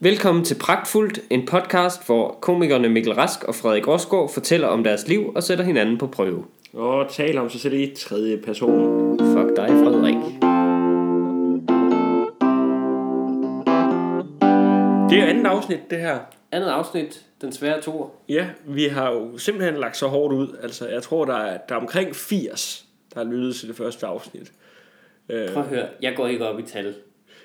Velkommen til Pragtfuldt, en podcast, hvor komikerne Mikkel Rask og Frederik Rosgaard fortæller om deres liv og sætter hinanden på prøve. Og taler om sig selv i tredje person. Fuck dig, Frederik. Det er andet afsnit, det her. Andet afsnit, den svære tor. Ja, vi har jo simpelthen lagt så hårdt ud. Altså, jeg tror, der er, der er omkring 80, der har lyttet til det første afsnit. Øh, Prøv at høre, jeg går ikke op i tal.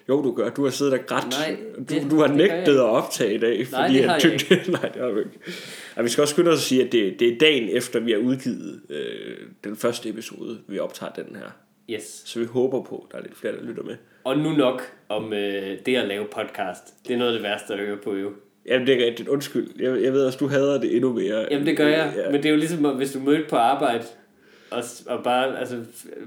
Jo, du gør. Du har siddet og grædt. Nej, det- du, du har det nægtet at optage i dag. Nej, fordi det har jeg ikke. Nej, det har du ikke. Ja, vi skal også skynde os at sige, at det, det er dagen efter, vi har udgivet øh, den første episode, vi optager den her. Yes. Så vi håber på, at der er lidt flere, der lytter med. Og nu nok om øh, det at lave podcast. Det er noget af det værste at høre på jo. Jamen, det er rigtigt. Undskyld. Jeg, jeg ved også, du hader det endnu mere. Jamen det gør jeg, Ja. men det er jo ligesom, hvis du mødte på arbejde, og, og bare altså,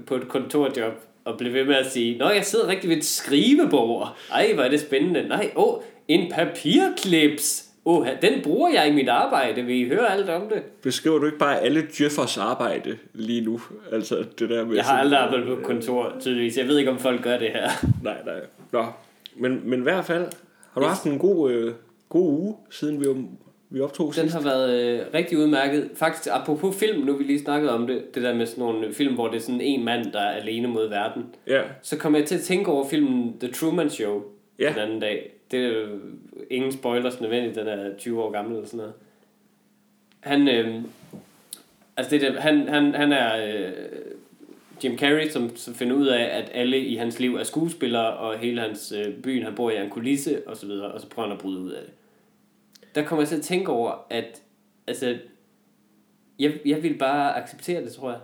på et kontorjob, og blev ved med at sige, Nå, jeg sidder rigtig ved et skrivebord. Ej, hvor er det spændende. Nej, åh, en papirklips. Åh, den bruger jeg i mit arbejde. Vil I høre alt om det? Beskriver du ikke bare alle Jeffers arbejde lige nu? Altså det der med... Jeg har aldrig arbejdet på kontor, tydeligvis. Jeg ved ikke, om folk gør det her. Nej, nej. Nå, men, men i hvert fald, har du haft en god, øh, god uge, siden vi, vi optog Den sidst? har været øh, rigtig udmærket. Faktisk, apropos film, nu vi lige snakket om det, det der med sådan nogle film, hvor det er sådan en mand, der er alene mod verden. Ja, Så kom jeg til at tænke over filmen The Truman Show Ja. den anden dag. Det er jo ingen spoilers nødvendigt, den er 20 år gammel eller sådan noget. Han, øh, altså det der, han, han, han er øh, Jim Carrey, som, som finder ud af, at alle i hans liv er skuespillere, og hele hans øh, byen, han bor i, er en kulisse, og så videre, og så prøver han at bryde ud af det. Der kommer jeg til at tænke over, at altså, jeg, jeg ville bare acceptere det, tror jeg.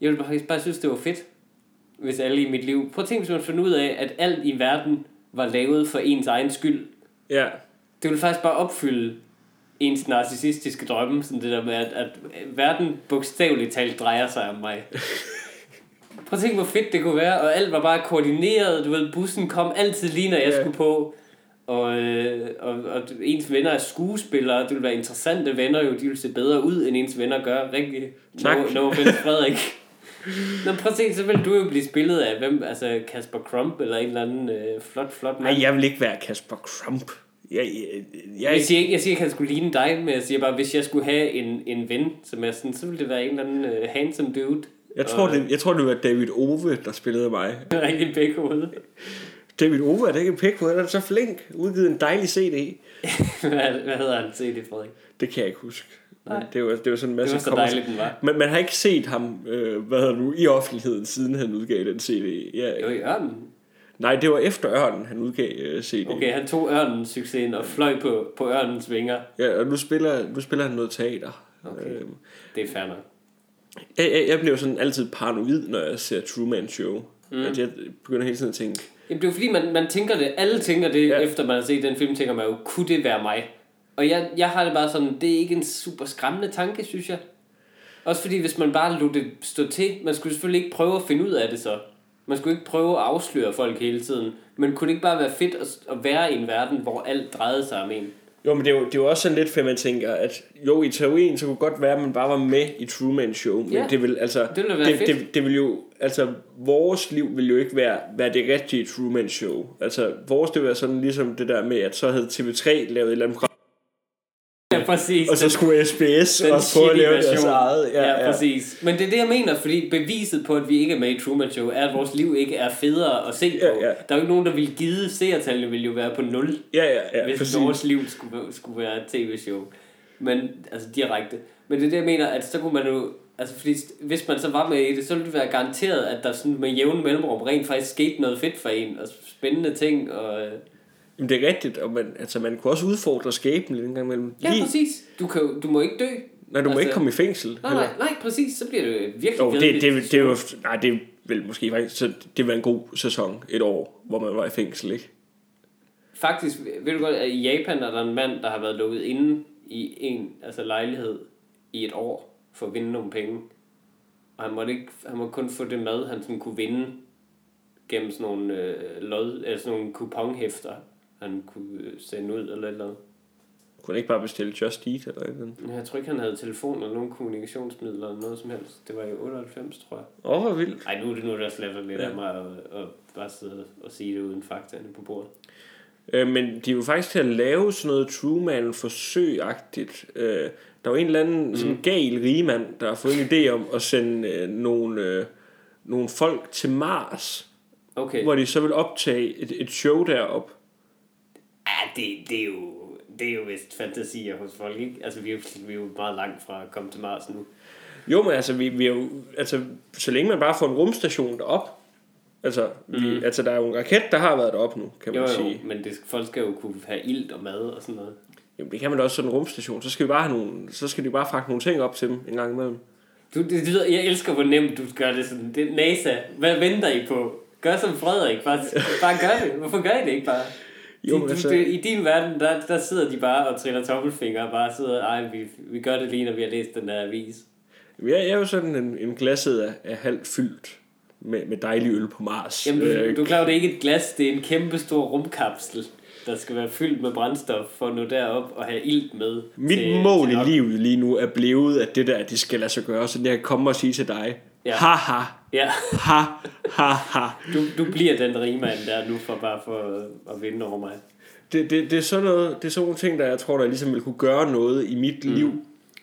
Jeg ville bare, bare synes, det var fedt hvis alle i mit liv... Prøv at tænke, hvis man finder ud af, at alt i verden var lavet for ens egen skyld. ja. Det ville faktisk bare opfylde ens narcissistiske drømme, sådan det der med, at, at verden bogstaveligt talt drejer sig om mig. Prøv at tænke, hvor fedt det kunne være, og alt var bare koordineret, du ved, bussen kom altid lige, når jeg Ja. skulle på, og, øh, og, og ens venner er skuespillere, det ville være interessante venner jo, de ville se bedre ud, end ens venner gør, rigtig. Tak. No, no offense, Frederik. Nå, prøv at se, så vil du jo blive spillet af, hvem, altså Kasper Crump, eller en eller anden øh, flot, flot mand. Nej, jeg vil ikke være Kasper Crump. Jeg, jeg, jeg, Jeg siger, ikke, jeg siger ikke, at han skulle ligne dig, men jeg siger bare, hvis jeg skulle have en, en ven, som er sådan, så ville det være en eller anden uh, handsome dude. jeg, tror, det, jeg tror, det var David Ove, der spillede mig. Og rigtig begge hoved. David Ove er da ikke en pæk han er så flink. Udgivet en dejlig CD. hvad, hvad hedder han? Det, Frederik. Det kan jeg ikke huske. Nej. Det var, det var sådan en masse Det var så dejligt, den var. Men man har ikke set ham, øh, hvad hedder det nu, i offentligheden, siden han udgav den CD. Ja, Jo, i ørnen. Nej, det var efter Ørnen, han udgav øh, CD. Okay, han tog ørnens succesen og fløj på, på ørnens vinger. Ja, og nu spiller, nu spiller han noget teater. Okay. Øhm, Det er fair nok. jeg, jeg, jeg bliver sådan altid paranoid, når jeg ser Truman Show. Mm. At jeg begynder hele tiden at tænke, Jamen, det er jo fordi, man, man tænker det. Alle tænker det, Ja. efter man har set den film, tænker man jo, kunne det være mig? Og jeg, jeg har det bare sådan, det er ikke en super skræmmende tanke, synes jeg. Også fordi, hvis man bare lod det stå til, man skulle selvfølgelig ikke prøve at finde ud af det så. Man skulle ikke prøve at afsløre folk hele tiden. Men kunne det ikke bare være fedt at, at være i en verden, hvor alt drejede sig om en? Jo, men det er jo, det er jo også sådan lidt, for man tænker, at jo, i teorien, så kunne godt være, at man bare var med i Truman Show. Men Ja. det vil, altså, Det ville det, fedt. det, det, vil jo, altså, vores liv vil jo ikke være, være det rigtige Truman Show. Altså, vores det vil være sådan ligesom det der med, at så havde TV3 lavet et eller andet program, Ja, præcis. og så skulle SBS den også prøve at lave deres eget. Ja, ja, præcis. Men det er det, jeg mener, fordi beviset på, at vi ikke er med i Truman Show, er, at vores liv ikke er federe at se på. Ja, ja. Der er jo ikke nogen, der vil give seertallene, vil jo være på nul, Ja, ja, ja, hvis præcis. vores liv skulle, skulle være et tv-show. Men, altså direkte. Men det er det, jeg mener, at så kunne man jo, altså fordi hvis man så var med i det, så ville det være garanteret, at der sådan med jævne mellemrum rent faktisk skete noget fedt for en, og spændende ting, og... Jamen, det er rigtigt, og man, altså, man kunne også udfordre skæbnen lidt en gang imellem. Ja, præcis. Du, kan, du må ikke dø. Nej, du må Altså- ikke komme i fængsel. Nej, nej, nej, præcis. Så bliver det virkelig Jo, det, kedeligt. det, det, er jo, nej, det er vel måske faktisk, så det var en god sæson, et år, hvor man var i fængsel, ikke? Faktisk, ved du godt, at i Japan er der en mand, der har været lukket inde i en altså lejlighed i et år for at vinde nogle penge. Og han måtte, ikke, han måtte kun få det mad, han sådan kunne vinde gennem sådan nogle, øh, lod, eller sådan nogle kuponhæfter, han kunne øh, sende ud eller et eller andet. Kunne han ikke bare bestille Just Eat eller et eller andet? Men Jeg tror ikke, han havde telefon eller nogen kommunikationsmidler eller noget som helst. Det var i 98, tror jeg. Åh, oh, hvor vildt. Ej, nu er det nu er det også lidt Ja. af mig at, at bare sidde og sige det uden fakta inde på bordet. Øh, men de er jo faktisk til at lave sådan noget Truman-forsøgagtigt. Øh, der var en eller anden mm. sådan gal rigmand, der har fået en idé om at sende øh, nogle, øh, nogle folk til Mars, Okay. hvor de så vil optage et, et show derop. Ja, det, det, er jo, det er jo vist fantasier hos folk, ikke? Altså, vi er, jo, vi er jo meget langt fra at komme til Mars nu. Jo, men altså, vi, vi er jo, altså, så længe man bare får en rumstation derop, altså, vi, mm. altså, der er jo en raket, der har været deroppe nu, kan man Jo, jo, sige. men det, folk skal jo kunne have ilt og mad og sådan noget. Jamen, det kan man da også sådan en rumstation. Så skal vi bare have nogle, så skal de bare fragte nogle ting op til dem en gang imellem. Du, det, det, lyder- jeg elsker, hvor nemt du gør det sådan. Det, NASA, hvad venter I på? Gør som Frederik, bare, bare gør det. Hvorfor gør I det ikke bare? Jo, du, altså- det, I din verden, der, der sidder de bare og triller tommelfingre og bare sidder, ej, vi, vi gør det lige, når vi har læst den der avis. Jeg, jeg er jo sådan en, en glasset af, af halvt fyldt med, med dejlig øl på Mars. Jamen, Øh, du, du er klar, det er ikke et glas, det er en kæmpe stor rumkapsel, der skal være fyldt med brændstof for at nå derop og have ilt med. Mit til- mål til i livet lige nu er blevet, at det der, det skal lade sig gøre, så jeg kan komme og sige til dig, ja. haha, Ja, ha, ha, ha. du, du bliver den rigmand der nu for bare for at, at vinde over mig. Det, det, det, er sådan noget, det er sådan nogle ting, der jeg tror, der ligesom vil kunne gøre noget i mit mm. liv.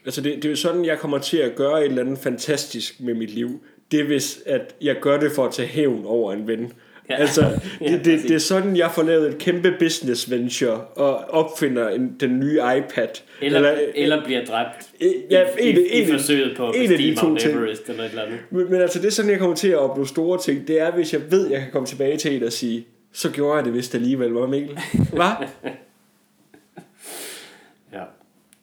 Altså det, det er jo sådan, jeg kommer til at gøre et eller andet fantastisk med mit liv. Det er hvis, at jeg gør det for at tage hævn over en ven. Ja. Altså, det, det, det, det er sådan, jeg får lavet et kæmpe business venture og opfinder en, den nye iPad. Eller, eller, eller bliver dræbt Øh, ja, i, en- i, i en- forsøget på at en af de to Mount ting. Everest eller et eller andet. Men, men altså, det er sådan, jeg kommer til at opnå store ting. Det er, hvis jeg ved, at jeg kan komme tilbage til en og sige, så gjorde jeg det vist alligevel, var Mikkel? Hvad? Ja.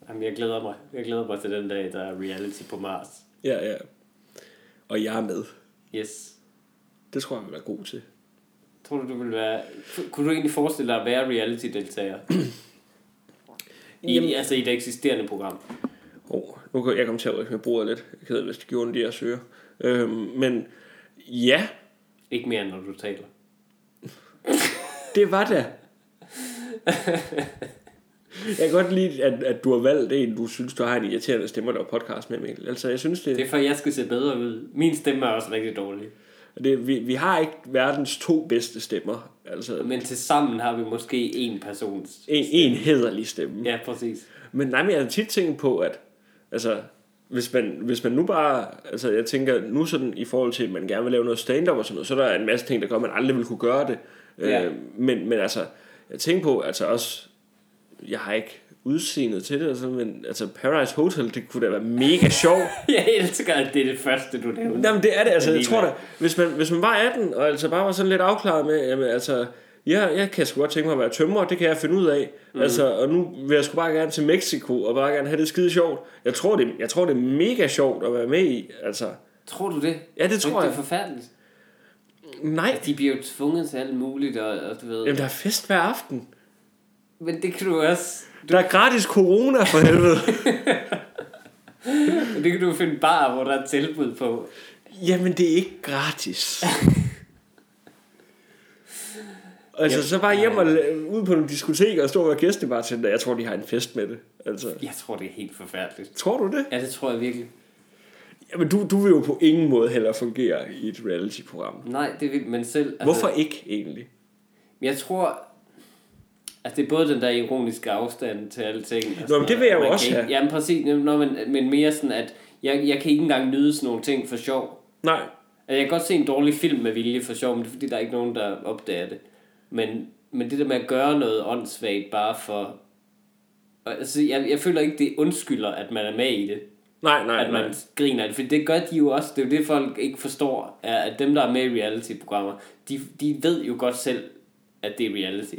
Jamen, jeg glæder mig. Jeg glæder mig til den dag, der er reality på Mars. Ja, ja. Og jeg er med. Yes. Det tror jeg, vil være god til. Tror du, du vil være... Kunne du egentlig forestille dig at være reality-deltager? I, Jamen- altså i det eksisterende program. Oh, nu kan jeg komme til at rykke med bordet lidt. Jeg keder, hvis det gjorde det, jeg søger. Øhm, men ja, Ikke mere, end når du taler. det var det. Jeg kan godt lide, at, at du har valgt en, du synes, du har en irriterende stemme, der er podcast med, Mikkel. Altså, jeg synes, det, Det er for, at jeg skal se bedre ud. Min stemme er også rigtig dårlig. Det vi, vi har ikke verdens to bedste stemmer. Altså, Men til sammen har vi måske en persons. en, en hederlig stemme. Ja, præcis. Men nej, men jeg har tit tænkt på, at altså, hvis man, hvis man nu bare, altså jeg tænker nu sådan i forhold til, at man gerne vil lave noget stand-up og sådan noget, så er der en masse ting, der gør, at man aldrig vil kunne gøre det. Ja. Øh, men, men altså, jeg tænker på, altså også, jeg har ikke udseendet til det, altså, men altså Paradise Hotel, det kunne da være mega sjovt. Jeg elsker, at det er det første, du nævner. Jamen det er det, altså jeg tror da, hvis man, hvis man var 18, og altså bare var sådan lidt afklaret med, jamen altså, ja, jeg kan sgu godt tænke mig at være tømrer, det kan jeg finde ud af. Mm. Altså, og nu vil jeg sgu bare gerne til Mexico, og bare gerne have det skide sjovt. Jeg tror, det, jeg tror, det er mega sjovt at være med i, altså. Tror du det? Ja, det tror det er jeg. forfærdeligt. Nej, De bliver jo tvunget til alt muligt, og, og du ved... jamen der er fest hver aften. Men det kan du også... Der er gratis corona for helvede. Det kan du finde bar, hvor der er tilbud på. jamen det er ikke gratis. Altså, Jamen, så bare hjem og ud på nogle diskoteker og stå og være gæstebartender. Jeg tror, de har en fest med det. Altså, Jeg tror, det er helt forfærdeligt. tror du det? Ja, det tror jeg virkelig. Jamen, du, du vil jo på ingen måde heller fungere i et reality-program. Nej, det vil man selv... Altså, Hvorfor ikke egentlig? Jeg tror... Altså, det er både den der ironiske afstand til alle ting. Nå, men det vil jeg jo også have. Jamen, præcis. Når man, men mere sådan, at jeg, jeg kan ikke engang nyde sådan nogle ting for sjov. Nej. Altså, jeg kan godt se en dårlig film med vilje for sjov, men det er fordi, der er ikke nogen, der opdager det. Men, men det der med at gøre noget åndssvagt bare for... Altså, jeg, jeg føler ikke, det undskylder, at man er med i det. Nej, nej, at man nej. griner det. For det gør de jo også. Det er jo det, folk ikke forstår. Er, at dem, der er med i reality-programmer, de, de ved jo godt selv, at det er reality.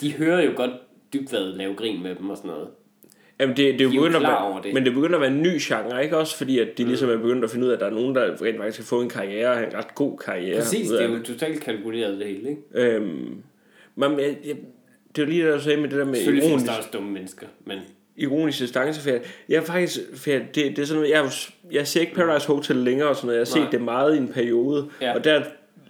De hører jo godt dybvad lave grin med dem og sådan noget. Jamen, det, det er De er jo at over det. Men det begynder at være en ny genre, ikke også? Fordi at de ligesom er begyndt at finde ud af, at der er nogen, der rent faktisk kan få en karriere, og en ret god karriere. Præcis, det er jo totalt kalkuleret det hele, ikke? Øhm, men jeg, jeg, det er lige det, du sagde med det der med Selvfølgelig findes ironisk, der også dumme mennesker, men ironisk distancefærd. Jeg er faktisk, for det, det er sådan jeg, jeg ser ikke Paradise Hotel længere og sådan noget. Jeg har Nej. set det meget i en periode, Ja. og der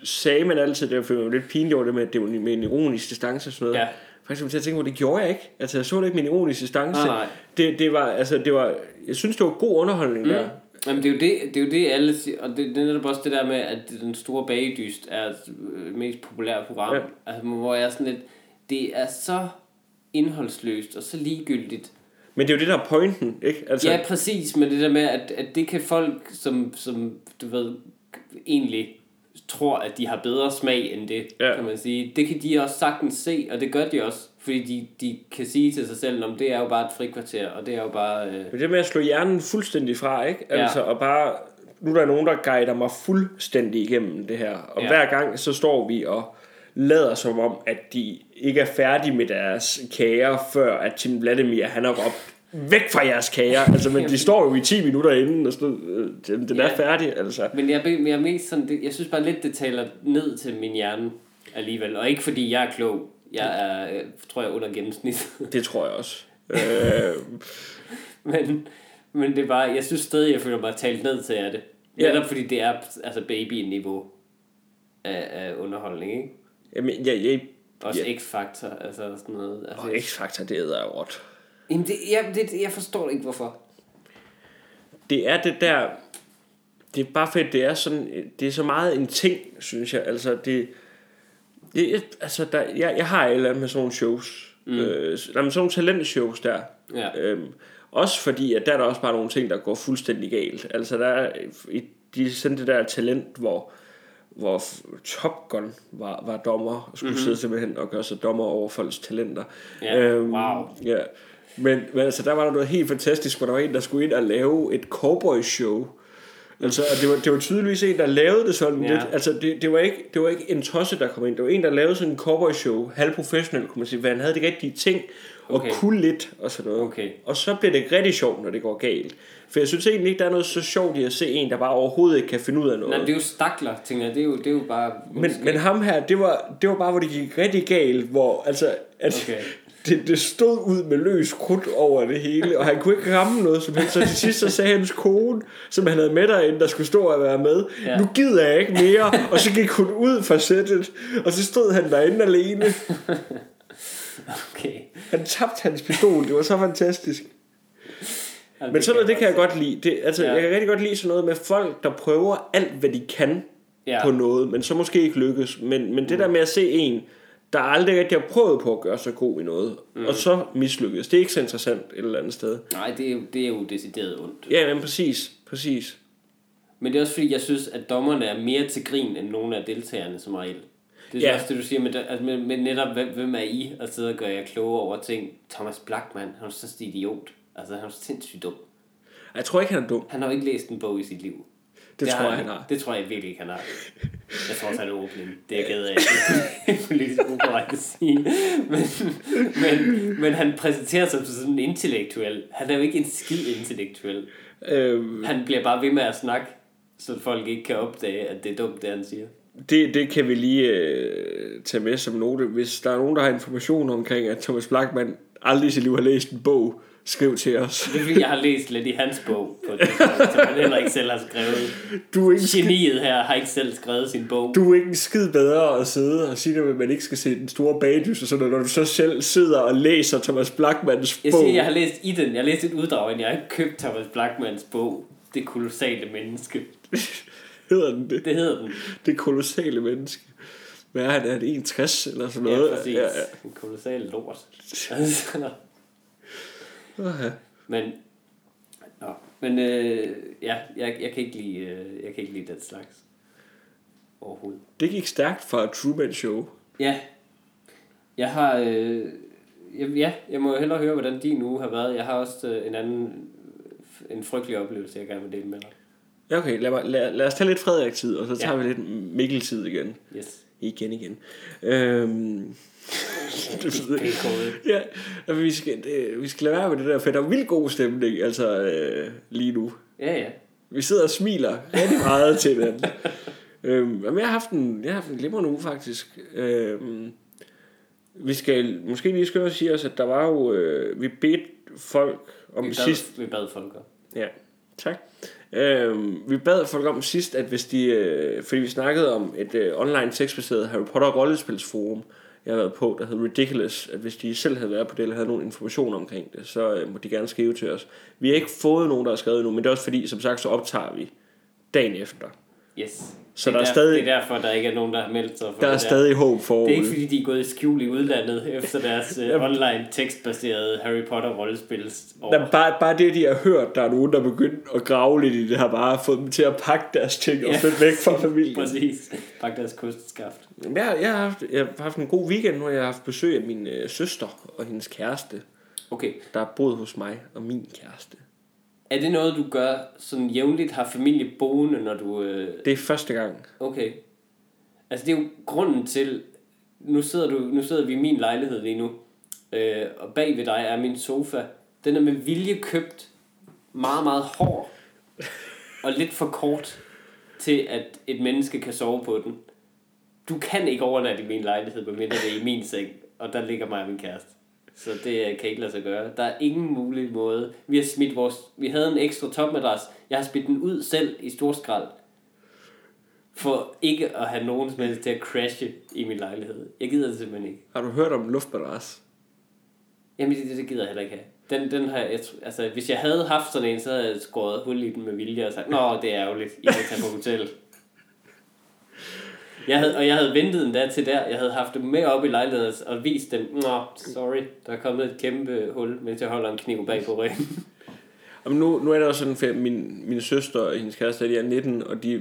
sagde man altid, det var lidt pinligt over det med, at det var med en ironisk distance og sådan noget. Ja. Faktisk kom jeg til at tænke på, det gjorde jeg ikke. Altså, jeg så det ikke med en ironisk distance. Nej, nej. Det, det var, altså, det var, jeg synes, det var god underholdning mm. der. Jamen, det er jo det, det, er jo det alle siger, og det, det er netop også det der med, at den store bagedyst er det mest populære program. Ja. Altså, hvor jeg er sådan lidt, det er så indholdsløst og så ligegyldigt. Men det er jo det, der er pointen, ikke? Altså, ja, præcis, men det der med, at, at det kan folk, som, som du ved, egentlig tror, at de har bedre smag end det, ja. kan man sige. Det kan de også sagtens se, og det gør de også, fordi de, de kan sige til sig selv, om det er jo bare et frikvarter, og det er jo bare... Øh... Men det med at slå hjernen fuldstændig fra, ikke? Altså, ja. og bare... Nu er der nogen, der guider mig fuldstændig igennem det her, og ja. hver gang så står vi og lader som om, at de ikke er færdige med deres kager, før at Tim Vladimir, han har råbt væk fra jeres kager. Altså, men de står jo i 10 minutter inden, og stod, øh, den, ja. er færdig. Altså. Men jeg, jeg er mest sådan, det, jeg synes bare lidt, det taler ned til min hjerne alligevel. Og ikke fordi jeg er klog. Jeg er, jeg tror jeg, under gennemsnit. det tror jeg også. øh... men, men det er bare, jeg synes stadig, jeg føler mig talt ned til af det. Ja. Netop fordi det er altså baby-niveau af, af underholdning, ikke? Jamen, jeg, jeg, også ja. X-Factor, altså sådan noget. Altså, og X-Factor, det er jo råt. Jamen, det, jeg, det, jeg forstår ikke, hvorfor. Det er det der... Det er bare fedt, det er sådan... Det er så meget en ting, synes jeg. Altså, det... det altså, der, jeg, jeg har et eller andet med sådan nogle shows. Mm. Øh, der er sådan nogle talentshows der. Ja. Øhm, også fordi, at der er der også bare nogle ting, der går fuldstændig galt. Altså, der er, de sendte det der talent, hvor hvor Top Gun var, var dommer, og skulle mm-hmm. sidde simpelthen og gøre sig dommer over folks talenter. Ja, øhm, wow. Ja. Men, men altså, der var der noget helt fantastisk, hvor der var en, der skulle ind og lave et cowboy-show. Altså, det var, det var tydeligvis en, der lavede det sådan ja. lidt. Altså, det, det, var ikke, det var ikke en tosse, der kom ind. Det var en, der lavede sådan en cowboy-show, halvprofessionel, kunne man sige, han havde de rigtige ting, og okay. kunne lidt, og sådan noget. Okay. Og så bliver det rigtig sjovt, når det går galt. For jeg synes egentlig ikke, der er noget så sjovt i at se en, der bare overhovedet ikke kan finde ud af noget. Nej, det er jo stakler, tænker jeg. Det er jo, det er jo bare... Men, men ham her, det var, det var bare, hvor det gik rigtig galt, hvor altså... At, okay det, det stod ud med løs krudt over det hele, og han kunne ikke ramme noget som helst. Så til sidst så sagde hans kone, som han havde med derinde, der skulle stå og være med, ja. nu gider jeg ikke mere. Og så gik hun ud fra sættet, og så stod han derinde alene. Okay. Han tabte hans pistol, det var så fantastisk. Altså, Men sådan noget, det kan jeg godt lide. Det, altså, ja. Jeg kan rigtig godt lide sådan noget med folk, der prøver alt, hvad de kan ja. på noget, men så måske ikke lykkes. Men, men det mm. der med at se en, der aldrig rigtig har prøvet på at gøre sig god i noget, mm. og så mislykkes. Det er ikke så interessant et eller andet sted. Nej, det er jo, det er jo decideret ondt. Ja, men præcis, præcis. Men det er også fordi, jeg synes, at dommerne er mere til grin end nogle af deltagerne som regel. Det er ja. også det, du siger med, altså med, med netop, hvem, hvem er I, og sidde og gøre jer kloge over ting. Thomas Blackman, han er så idiot. Altså, han er sindssygt dum. Jeg tror ikke, han er dum. Han har jo ikke læst en bog i sit liv. Det, det tror jeg, han har. Det tror jeg virkelig ikke, han har. Jeg tror også, han er åbning. Det er jeg ked af. Det er politisk ukorrekt at sige. Men, men, men han præsenterer sig som sådan en intellektuel. Han er jo ikke en skid intellektuel. Øhm, han bliver bare ved med at snakke, så folk ikke kan opdage, at det er dumt, det han siger. Det, det kan vi lige øh, tage med som note. Hvis der er nogen, der har information omkring, at Thomas Blackman aldrig i sit liv har læst en bog, Skriv til os. Det er fordi, jeg har læst lidt i hans bog, på det, som han heller ikke selv har skrevet. Du er ikke Geniet her har ikke selv skrevet sin bog. Du er ikke en skid bedre at sidde og sige, at man ikke skal se den store bagdys, og sådan, når du så selv sidder og læser Thomas Blackmans bog. Jeg siger, jeg har læst i den. Jeg har læst et uddrag, men jeg har ikke købt Thomas Blackmans bog. Det kolossale menneske. hedder den det? Det hedder den. Det kolossale menneske. Hvad er det? Er det 61 eller sådan noget? Ja, præcis. Ja, ja. En kolossal lort. Okay. Men, nå, men øh, ja, jeg, jeg, kan ikke lide, øh, jeg kan ikke lide den slags overhovedet. Det gik stærkt fra Truman Show. Ja. Jeg har... Øh, jeg, ja, jeg må hellere høre, hvordan din uge har været. Jeg har også øh, en anden en frygtelig oplevelse, jeg gerne vil dele med dig. Ja, okay. Lad, mig, lad, lad os tage lidt Frederik-tid, og så tager ja. vi lidt Mikkel-tid igen. Yes. Igen igen. Øhm, ja, altså, vi skal, det, vi skal lade være med det der, for der er vildt god stemning, altså øh, lige nu. Ja, ja. Vi sidder og smiler rigtig meget til den. øhm, men jeg har haft en, jeg har haft en glimrende uge faktisk. Øhm, vi skal måske lige skynde sige os, at der var jo, øh, vi bedte folk om vi bad, sidst. Vi bad folk om. Ja, tak. Øh, vi bad folk om sidst, at hvis de, øh, fordi vi snakkede om et øh, online tekstbaseret Harry Potter rollespilsforum, jeg har været på, der hedder Ridiculous, at hvis de selv havde været på det, eller havde nogen information omkring det, så øh, må de gerne skrive til os. Vi har ikke fået nogen, der har skrevet nu, men det er også fordi, som sagt, så optager vi dagen efter. Yes. Så det der er, der, stadig, Det er derfor, der ikke er nogen, der har meldt sig for der er det stadig håb for Det er ikke fordi, de er gået i skjul i udlandet efter deres uh, online tekstbaserede Harry Potter rollespil. Der, bare, bare det, de har hørt, der er nogen, der er begyndt at grave lidt i det, har bare fået dem til at pakke deres ting og Ja. flytte væk fra familien. Præcis. Pak deres kosteskaft. Jeg, jeg, har haft, jeg har haft en god weekend, hvor jeg har haft besøg af min øh, søster og hendes kæreste, Okay. der er boet hos mig og min kæreste. Er det noget, du gør sådan jævnligt, har familie boende, når du... Øh, Det er første gang. okay. Altså, det er jo grunden til... Nu sidder, du, nu sidder vi i min lejlighed lige nu, øh, og bag ved dig er min sofa. Den er med vilje købt meget, meget hård og lidt for kort til, at et menneske kan sove på den. Du kan ikke overnatte i min lejlighed, medmindre det er i min seng, og der ligger mig og min kæreste. Så det øh, kan ikke lade sig gøre. Der er ingen mulig måde. Vi har smidt vores... Vi havde en ekstra topmadras. Jeg har smidt den ud selv i storskrald. For ikke at have nogen som helst til at crashe i min lejlighed. Jeg gider det simpelthen ikke. Har du hørt om luftmadras? Jamen, det, det gider jeg heller ikke have. Den, den har jeg, altså, hvis jeg havde haft sådan en, så havde jeg skåret hul i den med vilje og sagt, Nå, det er ærgerligt, I kan tage på hotel. Jeg havde, og jeg havde ventet en dag til der. Jeg havde haft dem med op i lejligheden og vist dem, Nå, sorry, der er kommet et kæmpe hul, mens jeg holder en kniv bag på ryggen. Jamen nu, nu er det også sådan, at min, min søster og hendes kæreste, de er 19, og de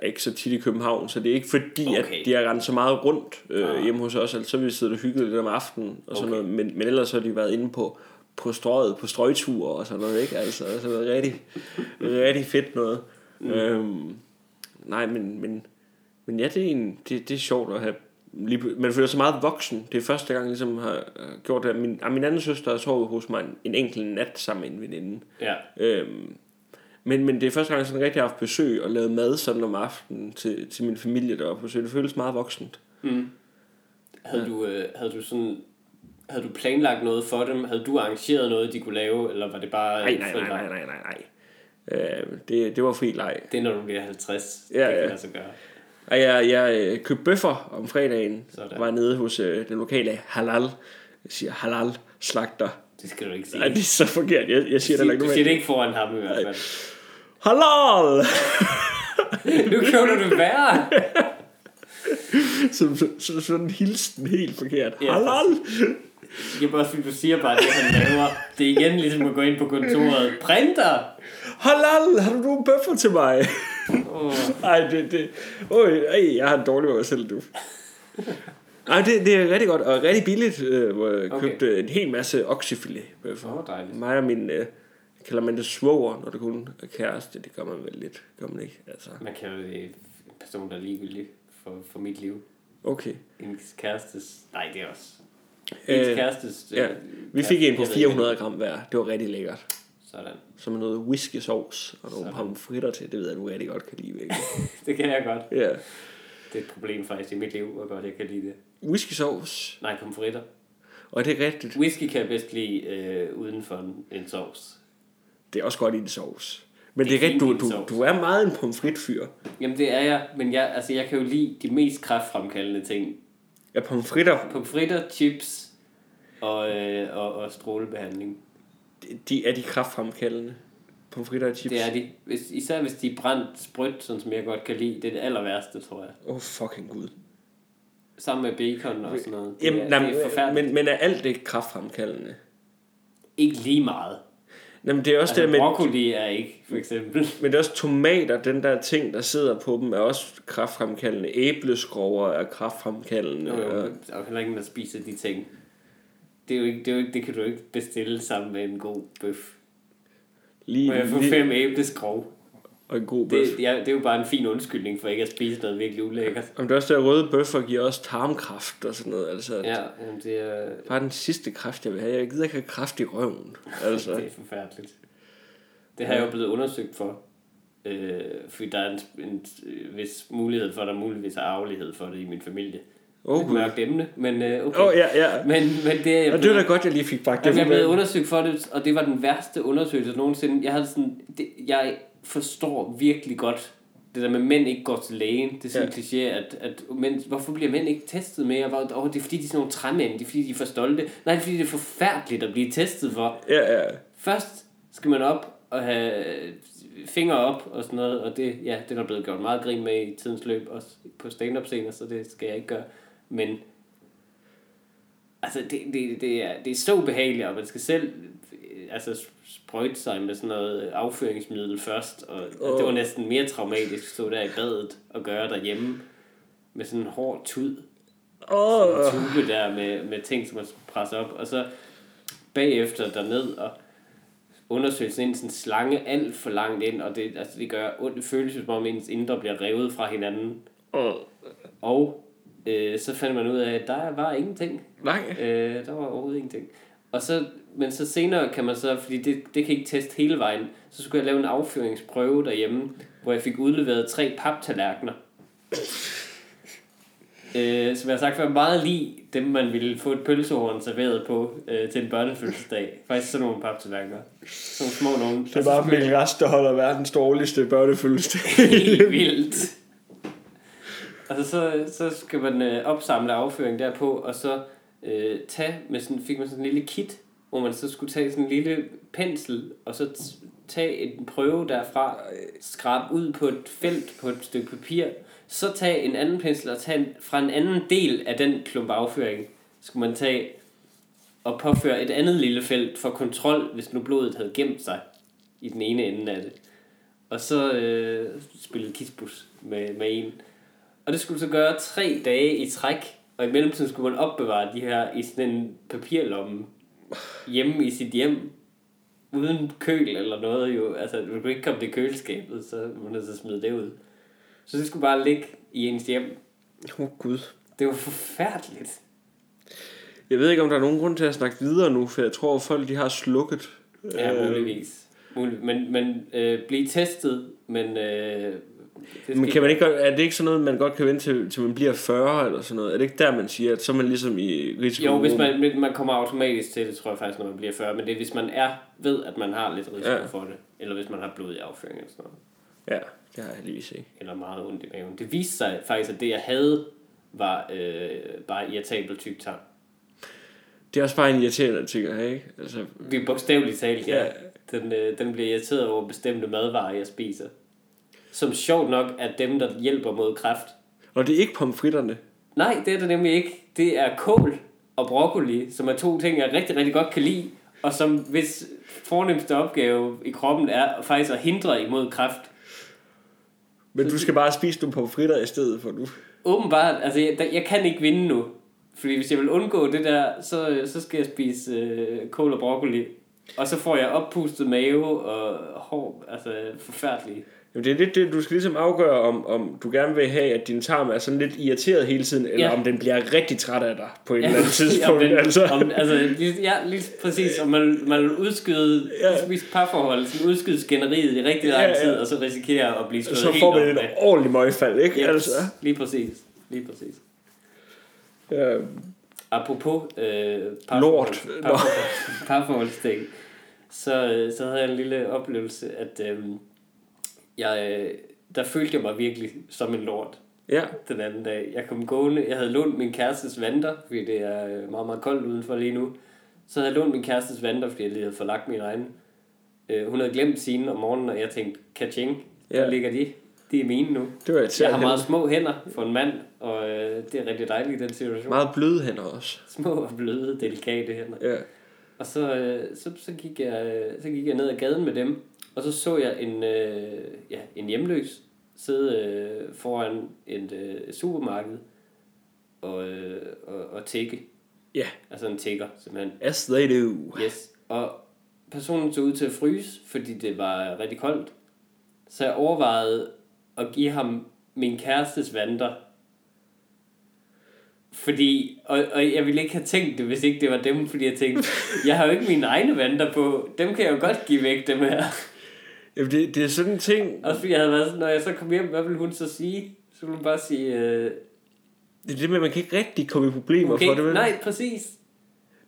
er ikke så tit i København, så det er ikke fordi, okay. At de har rendt så meget rundt øh, Ah. hjemme hos os, altså så vi siddet og hygget lidt om aftenen, og sådan Okay. noget, men, men ellers har de været inde på, på strøget, på strøgture og sådan noget, ikke? Altså, altså noget rigtig, rigtig fedt noget. Mm. Øhm, nej, men, men, men ja, det er, en, det, det er sjovt at have lige, man føler sig meget voksen. Det er første gang, jeg ligesom har gjort det. Min, ah, min anden søster har sovet hos mig en, en enkelt nat sammen med en veninde. Ja, Øhm, men, men det er første gang, jeg sådan rigtig har haft besøg og lavet mad sådan om aftenen til, til min familie der var på besøg. Det føles meget voksent. Mm. Havde, du, øh, havde du sådan havde du planlagt noget for dem? Havde du arrangeret noget, de kunne lave? Eller var det bare Nej, nej, nej, nej, nej, nej, nej. Øh, det, det var fri leg. Det er, når du bliver 50. Ja, det kan ja. lade sig gøre. Og jeg, jeg øh, købte bøffer om fredagen. Sådan. Var nede hos øh, den lokale halal. Jeg siger halal slagter. Det skal du ikke sige. Nej, det er så forkert. Jeg, jeg siger det heller du ikke siger det ikke foran ham i hvert fald. Halal! nu køber du det værre. Så, så, sådan en hilsen helt forkert. Ja, Halal! Er bare fordi, du siger bare det, han laver. Det er igen ligesom at gå ind på kontoret. Printer! Halal! Har du nogle bøffer til mig? Oh. Ej, det, det... Øj, ej, jeg har en dårlig mig selv, du. Ej, det, det er rigtig godt, og rigtig billigt, øh, hvor jeg Okay. købte en hel masse bøffer. Åh, dejligt. Mig og min, øh, kalder man det svoger, når det kun er kæreste. Det gør man vel lidt, gør man ikke? Altså, Man kan jo det en person, der er ligegyldig for, for mit liv. okay. En kærestes... Nej, det er også... Ens Øh, kærestes... Ja, øh, vi fik en på kæreste- jeg ved 400 gram hver. Det var rigtig lækkert. Ikke. Sådan. Som noget whisky sauce og nogle Sådan. pomfritter til. Det ved jeg, du rigtig godt kan lide, virkelig. Det kan jeg godt. ja. Det er et problem faktisk i mit liv, hvor godt jeg kan lide det. Whisky sauce. Nej, pomfritter. Og det er rigtigt. Whisky kan jeg bedst lide øh, uden for en, en sovs. Det er også godt i en sauce. Men Det det er rigtigt, du, du, du er meget en pomfritfyr. Jamen det er jeg, men jeg, altså, jeg kan jo lide de mest kræftfremkaldende ting. Ja, pomfritter, Pomfritter, chips og, øh, og, og strålebehandling. De- er de kraftfremkaldende. Pomfritter og chips. Det er de. Hvis, især hvis de er brændt sprødt, sådan som jeg godt kan lide. Det er det aller værste, tror jeg. Åh, oh, fucking gud. Sammen med bacon og sådan noget. Det, Jamen, er, nej, det er forfærdeligt. men, men er alt det kraftfremkaldende? Ikke lige meget. Jamen, det er også Altså, det med, broccoli er ikke, for eksempel. men det er også tomater, den der ting, der sidder på dem, er også kraftfremkaldende. Æbleskrover er kraftfremkaldende. Jo, jo, og- der jo heller ingen, der spiser de ting. Det, er jo ikke, det, er jo ikke, det kan du ikke bestille sammen med en god bøf. Lige, Må jeg få lige, fem æbleskrog? og en god bøf. Det, ja, det er jo bare en fin undskyldning for ikke at spise noget virkelig ulækkert. Om det er også der røde bøffer giver også tarmkraft og sådan noget. Altså, Ja, jamen, det er, Bare den sidste kraft, jeg vil have. Jeg gider ikke have kraft i røven. Altså. det er forfærdeligt. Det har jeg jo blevet undersøgt for. Øh, fordi der er en, en øh, vis mulighed for, der muligvis er arvelighed for det i min familie. Åh, Lidt Gud. mørkt emne, men øh, okay. Åh, oh, ja, ja. Men, men det er jeg Og det var da godt, jeg lige fik bragt det jeg banen. undersøgt for det, og det var den værste undersøgelse nogensinde. Jeg havde sådan, det, jeg forstår virkelig godt det der med, at mænd ikke går til lægen. Det er sådan en kliché, at, at mænd, hvorfor bliver mænd ikke testet mere? Hvor, oh, det er fordi, de er sådan nogle træmænd. Det er fordi, de er for stolte. Nej, det er fordi, det er forfærdeligt at blive testet for. Ja, ja. Først skal man op og have finger op og sådan noget, og det, ja, det er der blevet gjort meget grin med i tidens løb, også på stand-up scener, så det skal jeg ikke gøre. Men altså, det, det, det, er, det er så behageligt, og man skal selv øh, altså, sprøjte sig med sådan noget afføringsmiddel først, og oh. det var næsten mere traumatisk at stå der i badet og gøre derhjemme med sådan en hård tud. Åh, Sådan en tube der med, med ting, som man skulle presse op, og så bagefter derned og undersøgelsen ind sådan slange alt for langt ind, og det, altså, det gør ondt. Det føles som om ens indre bliver revet fra hinanden. åh, Og øh, så fandt man ud af, at der var ingenting. nej. Øh, der var overhovedet ingenting. Og så, men så senere kan man så, fordi det, det kan ikke teste hele vejen, så skulle jeg lave en afføringsprøve derhjemme, hvor jeg fik udleveret tre paptallerkener. Øh, som jeg har sagt før, meget lige dem, man ville få et pølsehorn serveret på øh, til en børnefødselsdag. Faktisk sådan nogle paptallerkener. Sådan små nogle. Det er bare Mikkel Rast, der holder verdens dårligste børnefødselsdag. helt vildt. Altså så, så skal man øh, opsamle afføring derpå, og så øh, tage med sådan, fik man sådan en lille kit, hvor man så skulle tage sådan en lille pensel, og så t- tage en prøve derfra, skrabe ud på et felt på et stykke papir, så tage en anden pensel og tage en, fra en anden del af den klump afføring, skulle man tage og påføre et andet lille felt for kontrol, hvis nu blodet havde gemt sig i den ene ende af det. Og så øh, spillede kisbus med, med en. Og det skulle så gøre tre dage i træk, og i mellemtiden skulle man opbevare de her i sådan en papirlomme hjemme i sit hjem, uden køl eller noget jo. Altså, du kunne ikke komme til køleskabet, så man nødt til at smide det ud. Så det skulle bare ligge i ens hjem. Åh, oh, Gud. Det var forfærdeligt. Jeg ved ikke, om der er nogen grund til at snakke videre nu, for jeg tror, at folk de har slukket. Ja, Øh, muligvis. Mulig. Men, men øh, blive testet, men... Øh, Men kan man ikke, er det ikke sådan noget, man godt kan vente til, til man bliver 40 eller sådan noget? Er det ikke der, man siger, at så er man ligesom i risiko? Jo, hvis man, man kommer automatisk til det, tror jeg faktisk, når man bliver 40. Men det er, hvis man er, ved, at man har lidt risiko Ja. ja. for det. Eller hvis man har blod i afføring eller sådan noget. Ja, det har jeg heldigvis ikke. Eller meget ondt i maven. Det viste sig faktisk, at det, jeg havde, var øh, bare irritabel tyktarm. Det er også bare en irriterende ting at have, ikke? Altså, Vi er bogstaveligt talt, ja. Ja. Den, øh, den bliver irriteret over bestemte madvarer, jeg spiser. Som sjovt nok er dem, der hjælper mod kræft. og det er ikke pomfritterne. Nej, det er det nemlig ikke. Det er kål og broccoli, som er to ting, jeg rigtig, rigtig godt kan lide. Og som hvis fornemmeste opgave i kroppen er faktisk at hindre imod kræft. Men du skal bare spise nogle pomfritter i stedet for nu. Åbenbart, altså jeg, jeg kan ikke vinde nu. Fordi hvis jeg vil undgå det der, så, så skal jeg spise øh, kål og broccoli. Og så får jeg oppustet mave og hår, altså forfærdeligt. Jamen, det er lidt det, du skal ligesom afgøre, om, om du gerne vil have, at din tarm er sådan lidt irriteret hele tiden, eller Ja. om den bliver rigtig træt af dig på et Ja, eller andet tidspunkt. om den, altså. om, altså, ja, lige præcis. Om man, man vil udskyde Ja. ja. parforhold, sådan udskyde skænderiet i rigtig lang Ja, ja. tid, og så risikere at blive slået så helt får man et ordentligt møgfald, ikke? Yes, Altså, lige præcis. Lige præcis. ja, Apropos øh, Lort. parforhold- parforhold- parforholdsting, så, øh, så havde jeg en lille oplevelse, at øh, jeg, øh, der følte jeg mig virkelig som en lort ja. den anden dag. Jeg kom gående, jeg havde lånt min kærestes vanter, fordi det er øh, meget, meget koldt udenfor lige nu. Så havde jeg lånt min kærestes vanter, fordi jeg lige havde forlagt mine egne. Øh, hun havde glemt sine om morgenen, og jeg tænkte, kaching, Ja. der ligger de. De er mine nu. Det var Jeg har meget små hænder for en mand, og øh, det er rigtig dejligt i den situation. meget bløde hænder også. Små og bløde, delikate hænder. Ja. Og så, øh, så, så, gik jeg, så gik jeg ned ad gaden med dem, og så så jeg en, øh, ja, en hjemløs sidde øh, foran et øh, supermarked og, øh, og, og tække. Ja. Altså en tækker, simpelthen. As they do. Yes. Og personen så ud til at fryse, fordi det var rigtig koldt. Så jeg overvejede at give ham min kærestes vanter. Fordi, og, og jeg ville ikke have tænkt det, hvis ikke det var dem, fordi jeg tænkte, jeg har jo ikke mine egne vanter på, dem kan jeg jo godt give væk, dem her. Jamen, det, det er sådan en ting, Også fordi jeg havde været sådan, når jeg så kom hjem, hvad ville hun så sige? Så ville hun bare sige, øh, det er det med, at man kan ikke rigtig komme i problemer okay, for det. vel? nej, præcis.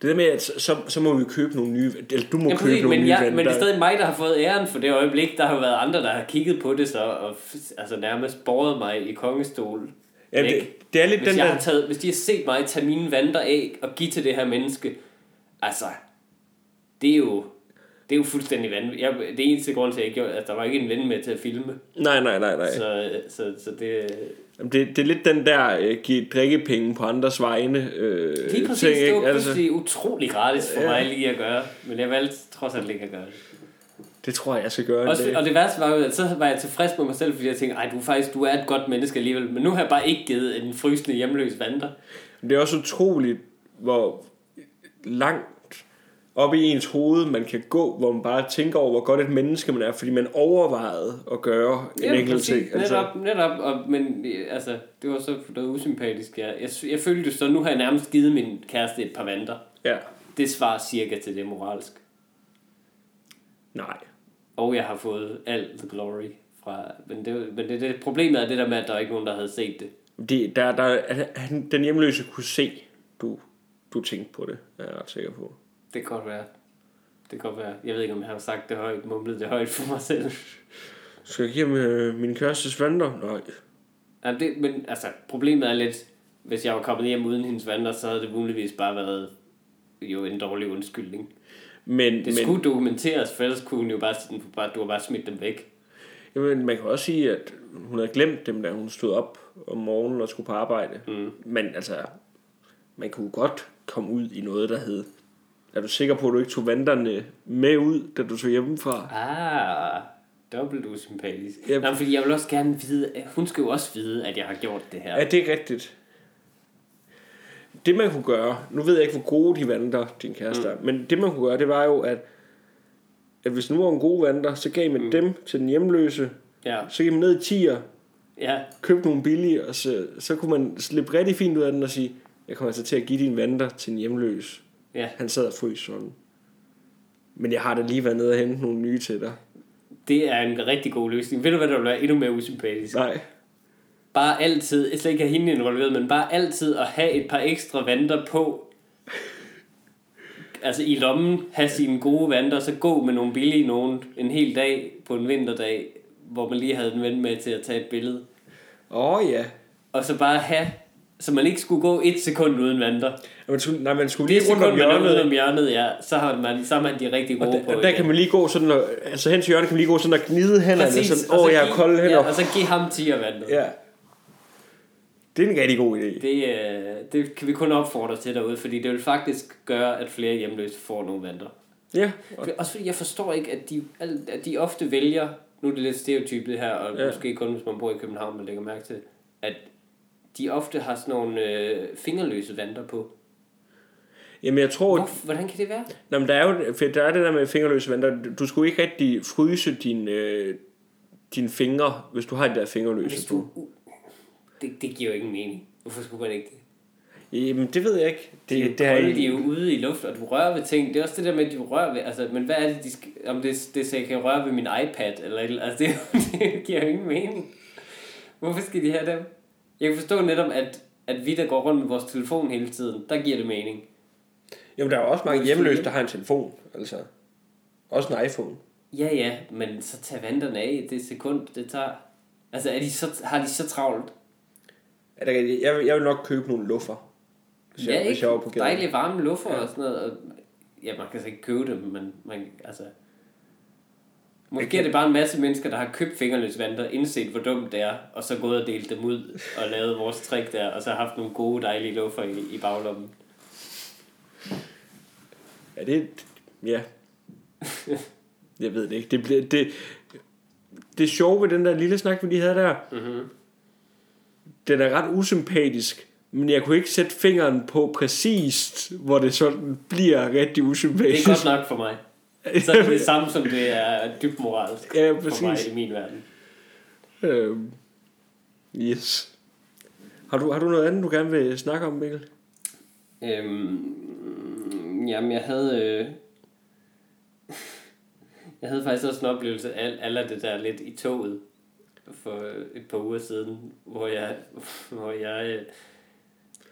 Det der med, at så, så må vi købe nogle nye, eller du må Ja, købe præcis, nogle men, nye jeg, men det er stadig mig, der har fået æren for det øjeblik. Der har været andre, der har kigget på det så, og altså nærmest båret mig i kongestol. Ja, det, det er lidt Hvis, den jeg der... har taget, hvis de har set mig tage mine vanter af og give til det her menneske, altså, det er jo, Det er jo fuldstændig vanvittigt. Jeg, det eneste grund til, at jeg gjorde, at der var ikke en ven med til at filme. Nej, nej, nej, nej. Så, så, så det... Jamen, Det, det er lidt den der, øh, give drikkepenge på andres vegne øh, Lige præcis, ting, det var Altså, pludselig utrolig gratis for Ja. mig lige at gøre. Men jeg valgte trods alt ikke at gøre det. det tror jeg, jeg skal gøre en Også, dag. og det værste var jo, at så var jeg tilfreds med mig selv, fordi jeg tænkte, ej, du faktisk du er et godt menneske alligevel. Men nu har jeg bare ikke givet en frysende hjemløs vandre. Det er også utroligt, hvor langt op i ens hoved man kan gå, hvor man bare tænker over, hvor godt et menneske man er, fordi man overvejede at gøre en Jamen, enkelt ting. Altså, Netop, netop og, men altså, det var så noget usympatisk. Jeg, jeg, jeg følte så, nu har jeg nærmest givet min kæreste et par vandre. ja, Det svarer cirka til det moralsk. nej. Og jeg har fået al the glory fra... Men, det, men det, det, problemet er det der med, at der er ikke nogen, der havde set det. Det, der, der, han, den hjemløse kunne se, du, du tænkte på det, er jeg ret sikker på. Det kan godt være. Det kan godt være. Jeg ved ikke, om jeg har sagt det højt, mumlet det højt for mig selv. Skal jeg give ham øh, min kærestes vandre? Nej. Jamen, det, men altså, problemet er lidt, hvis jeg var kommet hjem uden hendes vandre, så havde det muligvis bare været jo en dårlig undskyldning. Men, Det men skulle dokumenteres, for ellers kunne hun jo bare, bare du har bare smidt dem væk. jamen, man kan også sige, at hun havde glemt dem, da hun stod op om morgenen og skulle på arbejde. Mm. Men altså, man kunne godt komme ud i noget, der hed... Er du sikker på, at du ikke tog vandrene med ud, da du tog hjemmefra? Ah, dobbelt usympatisk. Yep. Nej, fordi jeg vil også gerne vide, hun skal jo også vide, at jeg har gjort det her. Ja, det er rigtigt. Det man kunne gøre, nu ved jeg ikke, hvor gode de vandrer, din kæreste er, men det man kunne gøre, det var jo, at, at hvis nu var en god vandrer, så gav man mm. dem til den hjemløse, Ja, så gav man ned i tier, ja, købte nogle billige, og så, så kunne man slippe rigtig fint ud af den og sige, jeg kommer altså til at give din vandrer til en hjemløs. Ja. Han sad og frøs sådan. Men jeg har da lige været nede og hente nogle nye til dig. Det er en rigtig god løsning. Ved du, hvad der vil være endnu mere usympatisk? Nej. Bare altid, slet ikke have hende involveret, men bare altid at have et par ekstra vandter på. Altså i lommen, have sine gode vandter, så gå med nogle billige nogen en hel dag på en vinterdag, hvor man lige havde en ven med til at tage et billede. Åh oh, ja. Og så bare have, så man ikke skulle gå et sekund uden vandter. Man skulle, nej, man skulle Det lige rundt om er hjørnet. om hjørnet, ja, så har man, så er man de rigtig Og gode der, på og der igen. kan man lige gå sådan, og, altså hen til hjørnet kan man lige gå sådan og gnide hænderne, Præcis, sådan, og så åh, jeg har giv- kolde hænder. Ja, og så give ham 10 vandet. Ja. Det er en rigtig god idé. Det, øh, det kan vi kun opfordre til derude, fordi det vil faktisk gøre, at flere hjemløse får nogle vandter. Ja. Også fordi jeg forstår ikke, at de, at de ofte vælger, nu er det lidt stereotypet her, og Ja. ja. måske kun hvis man bor i København, man lægger mærke til, at de ofte har sådan nogle øh, fingerløse vandter på. Jamen jeg tror, Hvor, hvordan kan det være? Nå, men der er jo for der er det der med fingerløse vandter. Du skulle ikke rigtig fryse din, øh, dine fingre, hvis du har de der fingerløse Hvis på. du, det, det giver jo ingen mening. Hvorfor skulle man ikke det? Jamen det ved jeg ikke. Det, Det, det det er er jo, de er jo ude i luft, og du rører ved ting. Det er også det der med, at de rører ved... Altså, men hvad er det, de skal, om det, det så jeg kan røre ved min iPad? Eller- altså, det, det giver jo ingen mening. Hvorfor skal de have dem? Jeg kan forstå netop, at, at vi, der går rundt med vores telefon hele tiden, der giver det mening. Jamen der er jo også mange hjemløse, der har en telefon. Altså. Også en iPhone. Ja, ja, men så tag vanderne af det sekund, det tager. Altså, er de så, har de så travlt? Er der, jeg, jeg vil nok købe nogle luffer. Hvis ja, jeg, hvis ikke? jeg var på gaden. Dejlige varme luffer ja. og sådan noget. Og, ja, man kan så ikke købe dem, men man, altså... Måske er det bare en masse mennesker, der har købt fingerløse vandter, indset hvor dumt det er, og så gået og delt dem ud og lavet vores trick der, og så haft nogle gode, dejlige luffer i, i baglommen. Ja, det... Ja. jeg ved det ikke. Det, bliver, det, det sjove ved den der lille snak, vi lige havde der, Mm-hmm. den er ret usympatisk, men jeg kunne ikke sætte fingeren på præcist, hvor det sådan bliver rigtig Det usympatisk. er godt nok for mig. Så er det det samme, som det er dybt moralsk Ja, for mig præcis. i min verden. Øhm, yes. Har du, har du noget andet, du gerne vil snakke om, Mikkel? Øhm, jamen, jeg havde... Øh, jeg havde faktisk også en oplevelse af alle det der lidt i toget for et par uger siden, hvor jeg, hvor jeg, øh,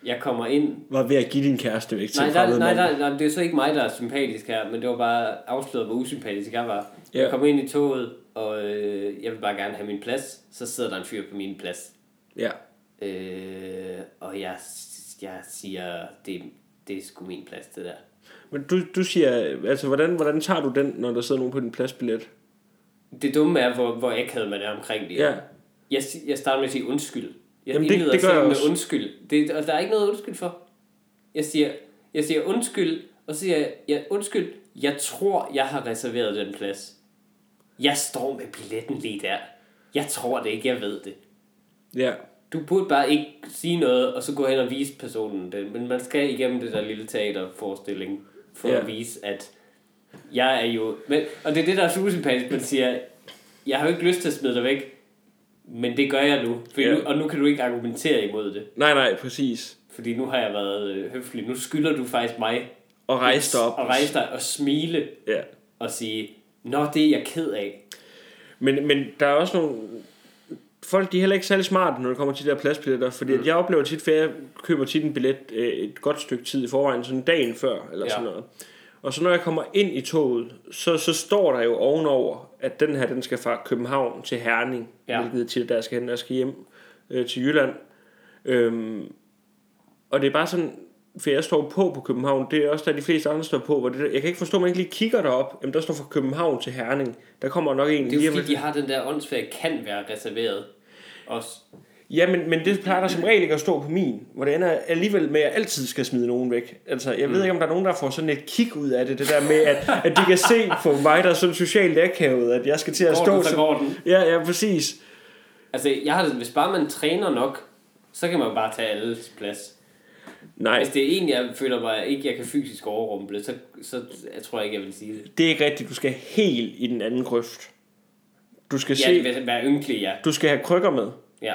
jeg kommer ind. Var ved at give din kæreste væk til Nej, der, nej, mand. nej, nej, det er så ikke mig, der er sympatisk her, men det var bare afsløret, hvor usympatisk jeg var. Ja. Jeg kom ind i toget, og øh, jeg vil bare gerne have min plads. Så sidder der en fyr på min plads. Ja. Øh, og jeg, jeg siger, det, det er sgu min plads, det der. Men du, du siger, altså hvordan, hvordan tager du den, når der sidder nogen på din pladsbillet? Det dumme er, hvor, hvor akavet man er omkring det. Ja. Jeg, jeg starter med at sige undskyld. Jeg Jamen, det- det gør jeg sætningen også. med undskyld. Det, og der er ikke noget undskyld for. Jeg siger, jeg siger undskyld, og så siger jeg, ja, undskyld, jeg tror, jeg har reserveret den plads. Jeg står med billetten lige der. Jeg tror det ikke, jeg ved det. Ja. Du burde bare ikke sige noget, og så gå hen og vise personen det. Men man skal igennem det der lille teaterforestilling, for Ja. at vise, at jeg er jo... Men, og det er det, der er super sympatisk. Man siger, jeg har jo ikke lyst til at smide dig væk, men det gør jeg nu. For Ja. nu og nu kan du ikke argumentere imod det. Nej, nej, præcis. Fordi nu har jeg været øh, høflig. Nu skylder du faktisk mig Og rejse dig op. og rejse dig og smile Ja. og sige, Nå, det er jeg ked af. Men, men der er også nogle... Folk de er heller ikke særlig smarte, når det kommer til de der pladsbilletter, fordi mm. jeg oplever tit, at jeg køber tit en billet øh, et godt stykke tid i forvejen, sådan dagen før, eller Ja. sådan noget. Og så når jeg kommer ind i toget, så, så står der jo ovenover, at den her, den skal fra København til Herning, Ja. hvilket tit der skal hen, jeg skal hjem øh, til Jylland. Øhm, og det er bare sådan, for jeg står på på København, det er også der de fleste andre står på, hvor det, der- jeg kan ikke forstå, at man ikke lige kigger derop, jamen der står fra København til Herning, der kommer nok en Det er jo fordi, de har den der åndsfag, kan være reserveret. Også. Ja, men, men det plejer der som regel ikke at stå på min, hvor det ender alligevel med, at jeg altid skal smide nogen væk. Altså, jeg ved ikke, om der er nogen, der får sådan et kig ud af det, det der med, at, at de kan se på mig, der er sådan socialt akavet, at jeg skal til at Går stå... den, så som- går den. Ja, ja, præcis. Altså, jeg har hvis bare man træner nok, så kan man bare tage alles plads. Nej, Hvis det er en, jeg føler mig ikke, jeg kan fysisk overrumple, så, så jeg tror jeg ikke, jeg vil sige det. det er ikke rigtigt. Du skal helt i den anden grøft. Du skal, Ja, se, vil være ynkelig, ja. du skal have krykker med. ja.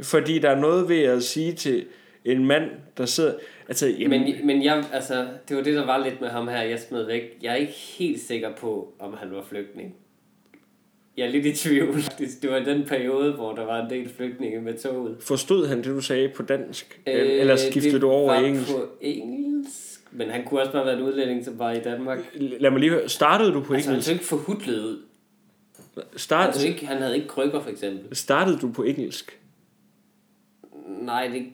Fordi der er noget ved at sige til en mand, der sidder... Altså, jamen, Men, men jeg, altså, det var det, der var lidt med ham her, jeg smed væk. Jeg er ikke helt sikker på, om han var flygtning. Jeg er lidt i tvivl. Det, var den periode, hvor der var en del flygtninge med toget. forstod han det, du sagde på dansk? Øh, Eller skiftede du over i engelsk? på engelsk. Men han kunne også bare være en udlænding, som var i Danmark. Lad mig lige høre. Startede du på Altså, han engelsk? så ikke forhudlet ud. Start, Han, ikke, han havde ikke krykker, for eksempel. startede du på engelsk? Nej, det,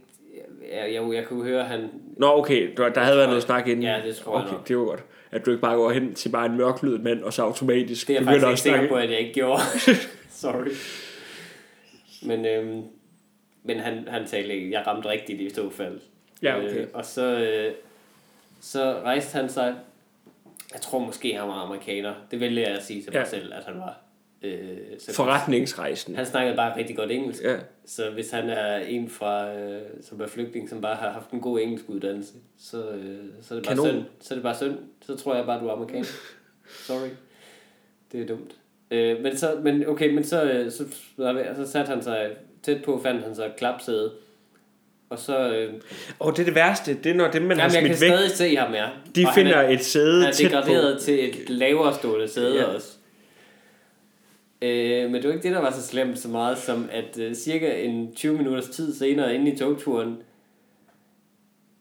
jeg, jeg, jeg kunne høre, at han... Nå, okay. Der, der havde været noget snak inden. Ja, det tror jeg okay, nok. det var godt. At du ikke bare går hen til bare en mørklydet mand, og så automatisk Det er jeg faktisk ikke sikker på, at jeg ikke gjorde. Sorry. Men, øhm, men han, han talte ikke. Jeg ramte rigtigt i så fald. Ja, okay. Øh, og så, øh, så rejste han sig. Jeg tror måske, han var amerikaner. Det vælger jeg at sige til mig Ja. selv, at han var. Øh, så Forretningsrejsen. Han snakkede bare rigtig godt engelsk. Ja. Så hvis han er en fra, øh, som er flygtning, som bare har haft en god engelsk uddannelse, så, øh, så, er det bare Kanon. synd. så er det bare synd. Så tror jeg bare, du er amerikaner. Sorry. Det er dumt. Øh, men så, men okay, men så, øh, så, så satte han sig tæt på, fandt han sig et klapsæde. Og så... Øh, Og det er det værste, det er når dem, man har jamen, jeg kan smidt væk, stadig se ham, ja. de Og finder er, et sæde han er tæt på. til et lavere stående sæde ja. også. Øh, men det var ikke det, der var så slemt så meget, som at øh, cirka en 20 minutters tid senere, inde i togturen,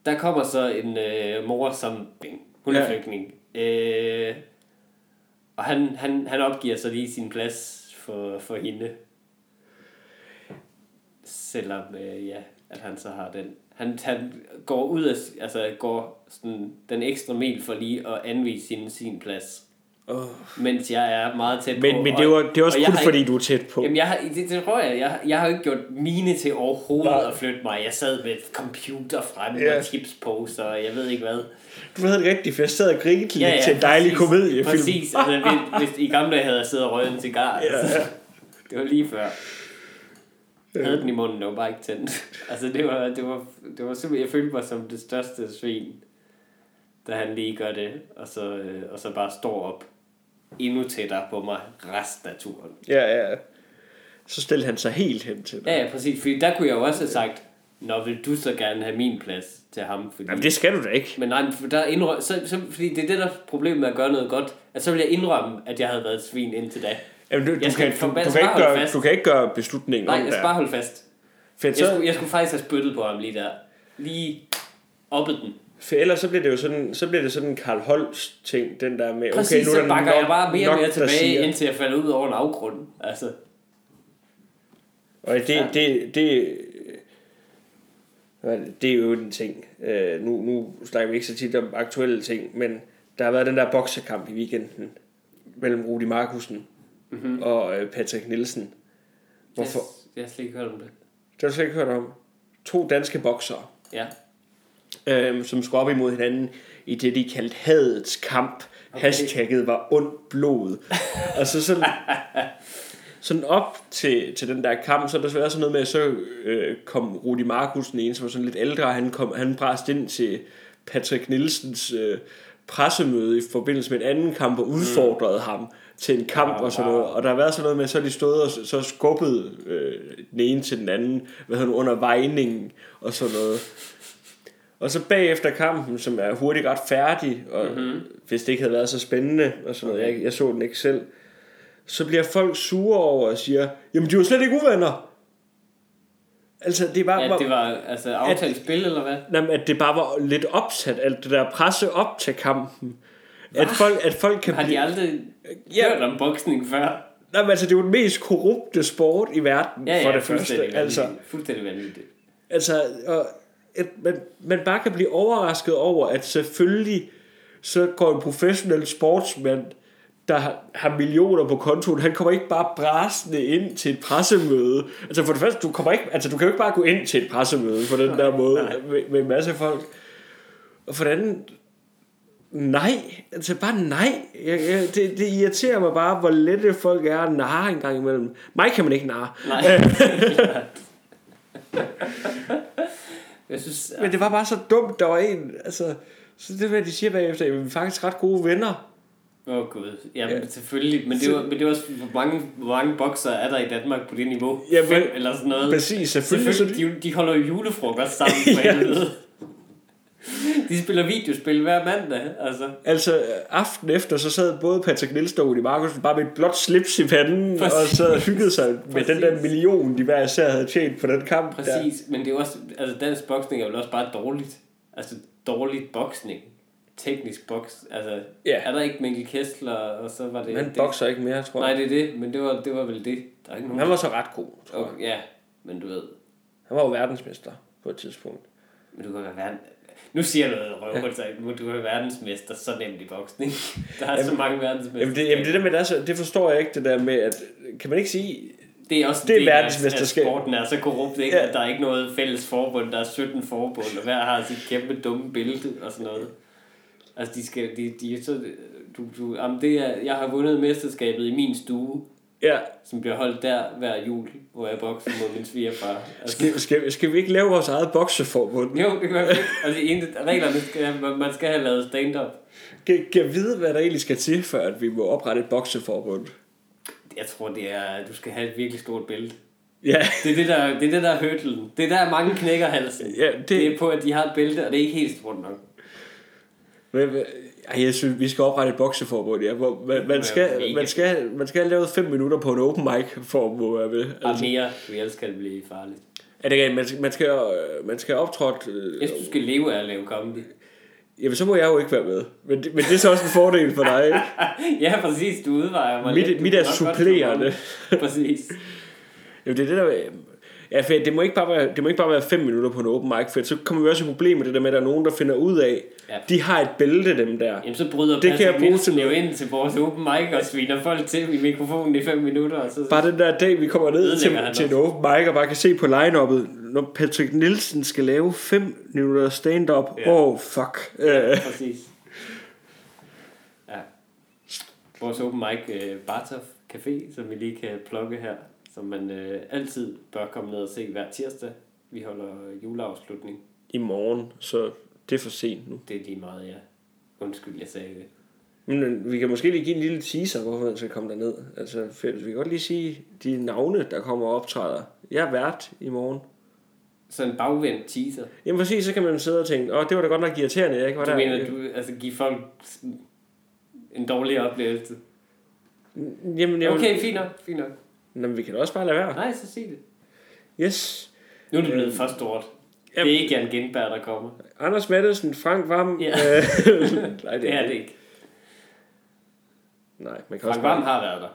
der kommer så en øh, mor som hun er Ja. flygtning. Øh, og han, han, han opgiver så lige sin plads for, for hende. Selvom, øh, ja, at han så har den. Han, han går ud af, altså går sådan den ekstra mil for lige at anvise sin, sin plads. Oh. Mens jeg er meget tæt på. Men, men og- det var, det var også og kun fordi, ikke- du er tæt på. Jamen, jeg har, det, det tror jeg. jeg. Jeg har jo ikke gjort mine til overhovedet Nej. at flytte mig. Jeg sad med et computer frem Ja. og chipsposer, og jeg ved ikke hvad. Du havde det rigtigt, for jeg sad og grinede lidt til en dejlig præcis, komediefilm. Præcis. Altså, hvis, hvis, I gamle dage havde jeg siddet og røget en cigar. Ja, altså. ja. Det var lige før. Jeg havde den i munden, det var bare ikke tændt. Altså, det var, det var, det var simpelthen, jeg følte mig som det største svin, da han lige gør det, og så, øh, og så bare står op endnu tættere på mig resten af turen. Ja, ja. Så stillede han sig helt hen til dig. Ja, ja, præcis. Fordi der kunne jeg jo også have sagt, Nå, vil du så gerne have min plads til ham? Fordi... Jamen, det skal du da ikke. Men nej, for der indrøm... så, så, fordi det er det, der er problemet med at gøre noget godt, at så vil jeg indrømme, at jeg havde været et svin indtil da. Jamen, du, du, Jeg kan, du, du, jeg kan ikke gøre, fast. du kan ikke gøre beslutningen Nej, om jeg skal bare holde fast. Fedt, Jeg så, skulle, jeg skulle faktisk have spyttet på ham lige der. Lige oppet den. For ellers så bliver det jo sådan, så bliver det sådan en Karl Holst ting, den der med, Præcis, okay, nu er så der bakker nok, jeg bare mere og mere tilbage, siger- indtil jeg falder ud over en afgrund. Altså, Og det, Ja. det, det, Det er jo en ting. Øh, nu, nu snakker vi ikke så tit om aktuelle ting, men der har været den der boksekamp i weekenden mellem Rudi Markusen mm-hmm. og øh, Patrick Nielsen. Hvorfor? Jeg, jeg har slet ikke hørt om det. Det har du slet ikke hørt om. To danske boksere. Ja. Øh, som skulle op imod hinanden i det, de kaldte hadets kamp. Okay. Hashtagget var ondt blod. og så sådan, sådan op til, til den der kamp, så er der været sådan noget med, at så øh, kom Rudi Markusen en, som var sådan lidt ældre, han, kom, han bræst ind til Patrick Nielsens øh, pressemøde i forbindelse med en anden kamp, og udfordrede mm. ham til en kamp wow, og sådan noget. Og der har været sådan noget med, så de stået og så skubbet øh, den ene til den anden, hvad hedder under vejningen og sådan noget. Og så bagefter kampen, som er hurtigt ret færdig, og mm-hmm. hvis det ikke havde været så spændende, og sådan noget, jeg, jeg så den ikke selv, så bliver folk sure over og siger, jamen de var slet ikke uvenner. Altså, det var, ja, det var altså aftalt at, spil, eller hvad? Jamen, at det bare var lidt opsat, alt det der presse op til kampen. At folk, at folk kan Har de blive... aldrig ja. hørt om boksning før? Nej, men altså, det er jo den mest korrupte sport i verden, ja, ja, for det første. Altså, fuldstændig vanvittigt. Altså, og, at man, man bare kan blive overrasket over, at selvfølgelig så går en professionel sportsmand der har millioner på kontoen, han kommer ikke bare brasende ind til et pressemøde. Altså for det første, du, kommer ikke, altså, du kan jo ikke bare gå ind til et pressemøde på den nej, der måde med, med en masse folk. Og for den nej, altså bare nej. Jeg, jeg, det, det irriterer mig bare, hvor lette folk er at narre en gang imellem. Mig kan man ikke narre. Nej. jeg synes, Men det var bare så dumt, der var en, altså, så det hvad de siger bagefter, at vi er faktisk ret gode venner. Åh oh, gud, ja, ja. selvfølgelig, men det, var, men det var også, hvor mange, hvor mange bokser er der i Danmark på det niveau? Ja, Fem eller sådan noget. Præcis, selvfølgelig. selvfølgelig de, de holder jo julefrokost sammen på ja. De spiller videospil hver mandag, altså. Altså, aften efter, så sad både Patrick Nielsen og Udi Markus bare med et blåt slips i panden, Præcis. og så hyggede sig med Præcis. den der million, de hver især havde tjent på den kamp. Præcis, der. men det er også, altså dansk boksning er jo også bare dårligt. Altså, dårligt boksning teknisk boks. Altså, ja. er der ikke Mikkel Kessler, og så var det... Han bokser ikke mere, tror jeg. Nej, det er det, men det var, det var vel det. Der er ikke nogen... Han var så ret god, tror jeg. Okay, ja, men du ved... Han var jo verdensmester på et tidspunkt. Men du kan være verden... Nu siger du noget røvhul, så du være verdensmester så nemt i boksning. Der er jamen, så mange verdensmester. Jamen det, jamen det der med, det, så, det forstår jeg ikke, det der med, at kan man ikke sige, det er også det er verdensmesterskab. At sporten er så korrupt, ikke? Ja. at der er ikke noget fælles forbund. Der er 17 forbund, og hver har sit kæmpe dumme bælte og sådan noget. Altså, de skal, de, de, så, du, du, jamen det er, jeg har vundet mesterskabet i min stue, ja. som bliver holdt der hver jul, hvor jeg bokser mod min svigerfar. Altså, skal, skal, skal vi ikke lave vores eget bokseforbund? Jo, det kan være Altså, en, reglerne skal, man skal have lavet stand-up. Kan, kan vide, hvad der egentlig skal til, for at vi må oprette et bokseforbund? Jeg tror, det er, at du skal have et virkelig stort bælte. Ja. Det er det, der, det er det, der er hørtelen. Det er der, mange knækker halsen. Ja, det... det er på, at de har et bælte, og det er ikke helt stort nok. Men, jeg synes, vi skal oprette et bokseforbund, ja, hvor man, man, skal, man, skal, man skal have lavet 5 minutter på en open mic, for at være med. Altså. mere, for ellers kan det blive farligt. Ja, det er man, man skal, man skal optråde... Øh, jeg synes, du skal leve af at lave comedy. Jamen, så må jeg jo ikke være med. Men det, men det er så også en fordel for dig, ikke? ja, præcis. Du udvejer mig mit, lidt. Mit er supplerende. præcis. Jamen, det er det der... Ja, for det må, ikke bare være, det må ikke bare være 5 minutter på en open mic, for så kommer vi også i problem med det der med, at der er nogen, der finder ud af, ja. de har et bælte, dem der. Jamen så bryder det kan jeg bruge til jo ind til vores open mic og sviner folk til i mikrofonen i 5 minutter. Og så, bare den der dag, vi kommer ned til, til en open mic og bare kan se på line-uppet, når Patrick Nielsen skal lave 5 minutter stand-up, ja. oh fuck. Ja, præcis. Ja. Vores open mic uh, Bartov Café, som vi lige kan plukke her som man øh, altid bør komme ned og se hver tirsdag. Vi holder juleafslutning. I morgen, så det er for sent nu. Det er lige meget, ja. Undskyld, jeg sagde det. Men vi kan måske lige give en lille teaser, hvorfor man skal komme derned. Altså, vi kan godt lige sige de navne, der kommer og optræder. Jeg er vært i morgen. Så en bagvendt teaser? Jamen præcis, så kan man sidde og tænke, åh, det var da godt nok irriterende, jeg ikke var du der. Du mener, du altså, give folk en dårlig oplevelse? Jamen, jeg okay, fint nok, fint nok. Nå, men vi kan også bare lade være. Nej, så sig det. Yes. Nu er det blevet øh, for stort. Jamen, det er ikke Jan Gindberg, der kommer. Anders Maddelsen, Frank Vam. Ja. Øh, nej, det, det er det ikke. Nej, man kan Frank også Vam har været der.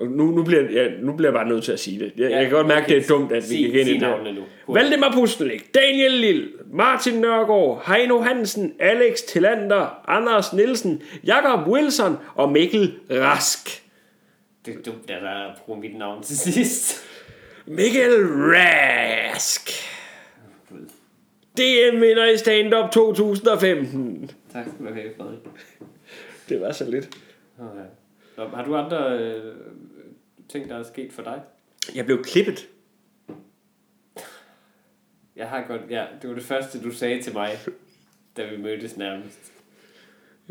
Og nu, nu, bliver, jeg, nu bliver jeg bare nødt til at sige det. Jeg, Ja, jeg kan godt mærke, okay. det er dumt, at vi Sig- gik ind i sig det. navnene nu. Valdemar Pustelik, Daniel Lille, Martin Nørgaard, Heino Hansen, Alex Tillander, Anders Nielsen, Jakob Wilson og Mikkel Rask. Det er dumt, at der bruger mit navn til sidst. Mikkel Rask. DM vinder i stand-up 2015. Tak skal du have, Frederik. Det var så lidt. Okay. Så, har du andre øh, ting, der er sket for dig? Jeg blev klippet. Jeg har godt, ja, det var det første, du sagde til mig, da vi mødtes nærmest.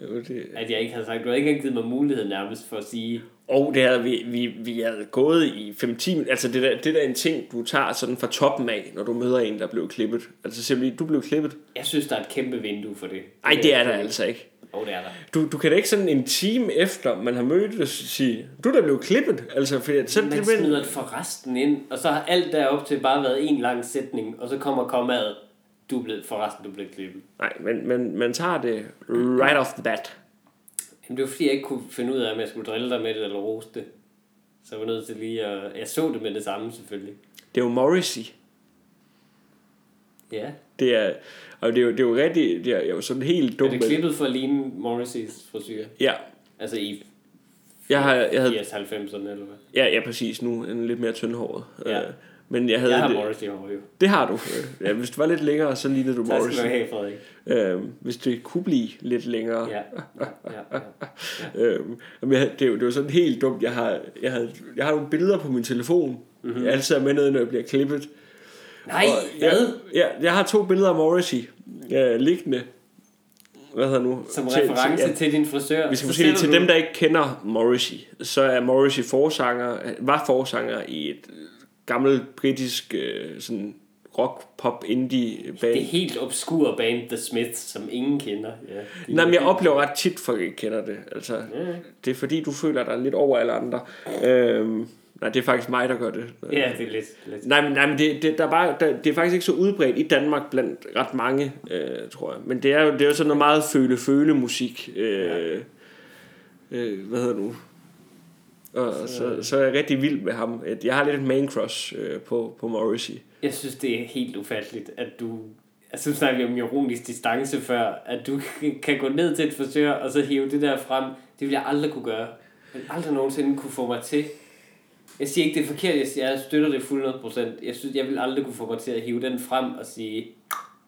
Jo, det... At jeg ikke havde sagt, du havde ikke engang givet mig mulighed nærmest for at sige, Og det havde vi, vi, vi havde gået i 5-10 minutter. Altså det der, det der er en ting, du tager sådan fra toppen af, når du møder en, der blev klippet. Altså simpelthen, du blev klippet. jeg synes, der er et kæmpe vindue for det. Nej, det er der altså ikke. Åh, oh, det er der. Du, du kan da ikke sådan en time efter, man har mødtes, sige, du er da blevet klippet. Altså, for så, Man det, smider det for resten ind, og så har alt derop til bare været en lang sætning, og så kommer kommaet, du blevet, forresten, du blevet klippet. Nej, men, men man tager det right off the bat. Jamen, det var fordi, jeg ikke kunne finde ud af, om jeg skulle drille dig med det eller rose det. Så jeg var nødt til lige at... Jeg så det med det samme, selvfølgelig. Det er jo Morrissey. Ja. Det er, og det er jo, det er jo rigtig, det er jo sådan helt Er dumt. det klippet for at ligne Morrisseys frisyr? Ja, Altså i jeg, har, jeg havde, 80-90'erne, eller hvad? ja, ja, præcis nu, en lidt mere tyndhåret. Ja. Øh, Men jeg havde Jeg har det, Morrissey hår jo. det har du. Ja, hvis det var lidt længere, så lignede du Tak skal du have, Frederik. Øh, hvis det kunne blive lidt længere. Ja. ja, ja, ja. Øhm, jamen, jeg, det, er jo, det var sådan helt dumt. Jeg har, jeg, havde, jeg har nogle billeder på min telefon. Mhm. Mm-hmm. Jeg altid er med nede, når jeg bliver klippet. Nej, Og hvad? Jeg, ja, jeg har to billeder af Morrissey øh, liggende. Hvad hedder nu? Som Til- reference til, ja, til din frisør. vi skal måske til du- dem, der ikke kender Morrissey. Så er Morrissey forsanger, var forsanger i et gammelt britisk øh, sådan rock, pop, indie band. Det er helt obskur band The Smiths, som ingen kender. Ja, Nej, men jeg oplever ret tit, folk ikke kender det. Altså, Ja. det er fordi, du føler dig lidt over alle andre. Øhm, nej, det er faktisk mig, der gør det. Ja, det er lidt... lidt. Nej, men, nej, men det, det, der er bare, der, det er faktisk ikke så udbredt i Danmark blandt ret mange, øh, tror jeg. Men det er jo, det er jo sådan noget meget føle-føle-musik. Øh, øh, hvad hedder det nu? Og så, så, så er jeg rigtig vild med ham. Jeg har lidt et man crush øh, på, på Morrissey. Jeg synes, det er helt ufatteligt, at du... Altså, nu snakker vi om ironisk distance før, at du kan gå ned til et frisør, og så hive det der frem. Det vil jeg aldrig kunne gøre. Jeg vil aldrig nogensinde kunne få mig til. Jeg siger ikke, det er forkert, jeg, støtter det fuldt 100%. Jeg synes, jeg vil aldrig kunne få mig til at hive den frem og sige,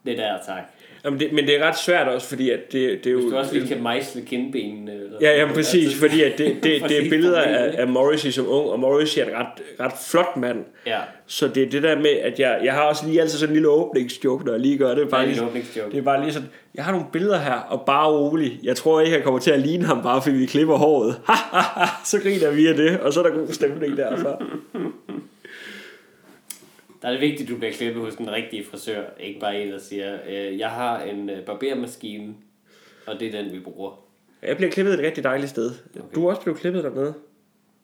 det der, tak. Jamen det, men det er ret svært også, fordi at det, det er jo... Hvis du også lige kan mejsle kindbenene. Eller Ja, ja, præcis, fordi at det, det, det er billeder af, af Morrissey som ung, og Morrissey er en ret, ret flot mand. Ja, Så det er det der med, at jeg, jeg har også lige altid sådan en lille åbningsjoke, når jeg lige gør det. bare Bare en lige, det er bare lige sådan, jeg har nogle billeder her, og bare rolig. Jeg tror ikke, jeg kommer til at ligne ham, bare fordi vi klipper håret. så griner vi af det, og så er der god stemning derfra. Der er det vigtigt, at du bliver klippet hos den rigtige frisør. Ikke bare en, der siger, øh, jeg har en øh, barbermaskine, og det er den, vi bruger. Jeg bliver klippet et rigtig dejligt sted. Okay. Du er også blevet klippet dernede.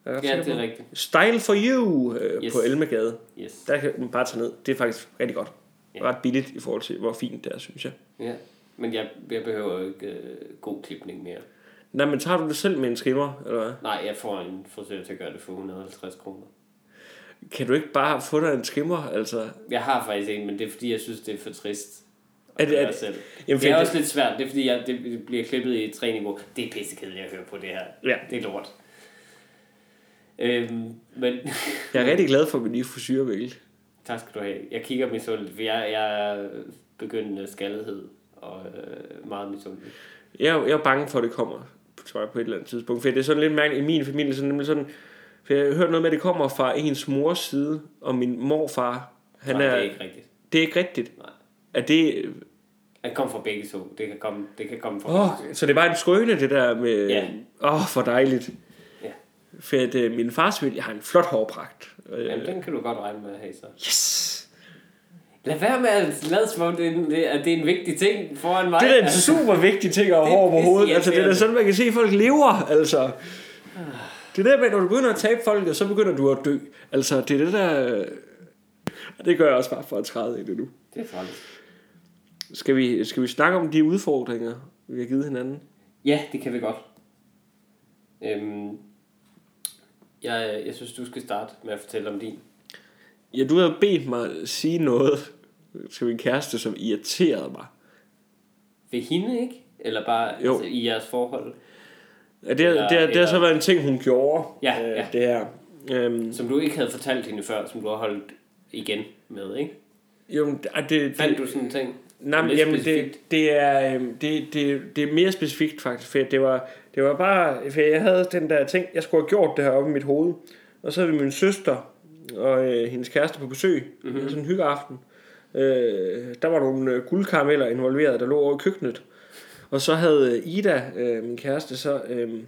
Er jeg Ja, det er rigtigt. Style for you øh, Yes. på Elmegade. Yes. Der kan man bare tage ned. Det er faktisk rigtig godt. Ja. Ret billigt i forhold til, hvor fint det er, synes jeg. Ja. Men jeg, jeg behøver jo ikke øh, god klipning mere. Nej, men tager du det selv med en trimmer, eller hvad? Nej, jeg får en frisør til at gøre det for 150 kroner. Kan du ikke bare få dig en trimmer, altså? Jeg har faktisk en, men det er fordi, jeg synes, det er for trist. Er det, er det, selv. Jamen, det er også lidt svært. Det er fordi, jeg, det bliver klippet i tre niveau. Det er pissekedeligt at høre på det her. Ja. Det er lort. Øhm, men jeg er rigtig glad for min nye frisyr, Mikkel. tak skal du have. Jeg kigger misundeligt, for jeg, jeg er begyndende skaldighed og øh, meget misundelig. Jeg, jeg er bange for, at det kommer tror jeg, på et eller andet tidspunkt. For det er sådan lidt mærkeligt i min familie. Sådan, nemlig sådan, for jeg har hørt noget med, at det kommer fra ens mors side, og min morfar, han Nej, er, det er ikke rigtigt. det er ikke rigtigt. Nej. Er det... Det kommer fra begge to. Det kan komme, det kan komme fra begge to. så det er bare en skrøne, det der med... Ja. Åh, oh, for dejligt. Ja. For at, øh, min fars familie har en flot hårpragt. Øh, Jamen, den kan du godt regne med at have så. yes! Lad være med at lade som om, det er en, det er, at det er en vigtig ting foran mig. Det er en Altså, super vigtig ting at have hår på hovedet. Altså, det er da sådan, man kan se, at folk lever. Altså. Det er der med, når du begynder at tabe folket, så begynder du at dø. Altså, det er det der... Det gør jeg også bare for at træde i det nu. Det er træls. Skal vi, skal vi snakke om de udfordringer, vi har givet hinanden? Ja, det kan vi godt. Øhm, Jeg, jeg synes, du skal starte med at fortælle om din. Ja, du havde bedt mig at sige noget til min kæreste, som irriterede mig. Ved hende, ikke? Eller bare Jo. altså, i jeres forhold? Ja, det, Eller- det, det, det har så været en ting, hun gjorde. Ja, øh, ja. Det her. Øhm, Som du ikke havde fortalt hende før, som du har holdt igen med, ikke? jo, men det, det, Fandt du sådan en ting? Nej, men, jamen, det, specifikt. det, er, øhm, det, det, det er mere specifikt faktisk, for det var, det var bare, for jeg havde den der ting, jeg skulle have gjort det her oppe i mit hoved, og så havde vi min søster og øh, hendes kæreste på besøg, Mhm. mm-hmm. sådan en hyggeaften. Øh, der var nogle øh, guldkarameller involveret, der lå over i køkkenet, og så havde øh, Ida, øh, min kæreste, så øh,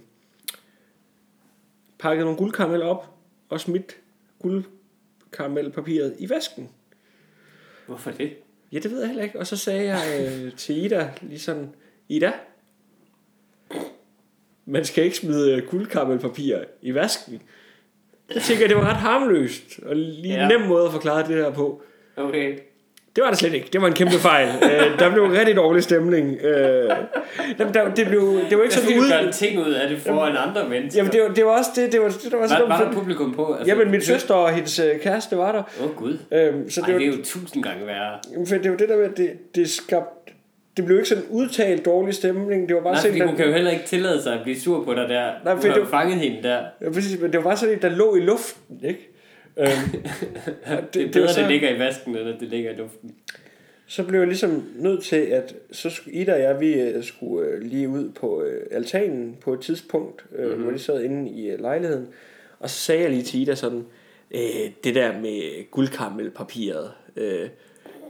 pakket nogle guldkarameller op, og smidt guldkaramelpapiret i vasken. Hvorfor det? Ja, det ved jeg heller ikke. Og så sagde jeg øh, til Ida, lige sådan, Ida, man skal ikke smide øh, guldkaramelpapir i vasken. Jeg tænker, det var ret harmløst, og lige Ja. ja. nem måde at forklare det der på. Okay. Det var det slet ikke. Det var en kæmpe fejl. øh, der blev en rigtig dårlig stemning. Øh, der, der, det, blev, det var ikke sådan ud... gøre en ting ud af det foran andre mennesker. Jamen, det var, det var også det, det var, det var var, sådan var der publikum på? Altså, Jamen, min søster og hendes øh, kæreste var der. Åh, oh, gud. Øhm, så Ej, det, var, det er jo tusind gange værre. Jamen, For det jo det der med, at det, det skabte... Det blev ikke sådan udtalt dårlig stemning. Det var bare Nej, sådan, der, hun kan jo heller ikke tillade sig at blive sur på dig der. Nej, du har du- fanget hende der. ja, præcis, men det var bare sådan, der lå i luften, ikke? Øhm, og Det er bedre, så, det ligger i vasken, end at det ligger i luften. så blev jeg ligesom nødt til, at så skulle Ida og jeg, vi øh, skulle øh, lige ud på øh, altanen på et tidspunkt, øh, Mhm. mm-hmm. hvor de sad inde i øh, lejligheden. Og så sagde jeg lige til Ida sådan, øh, det der med guldkaramelpapiret, øh,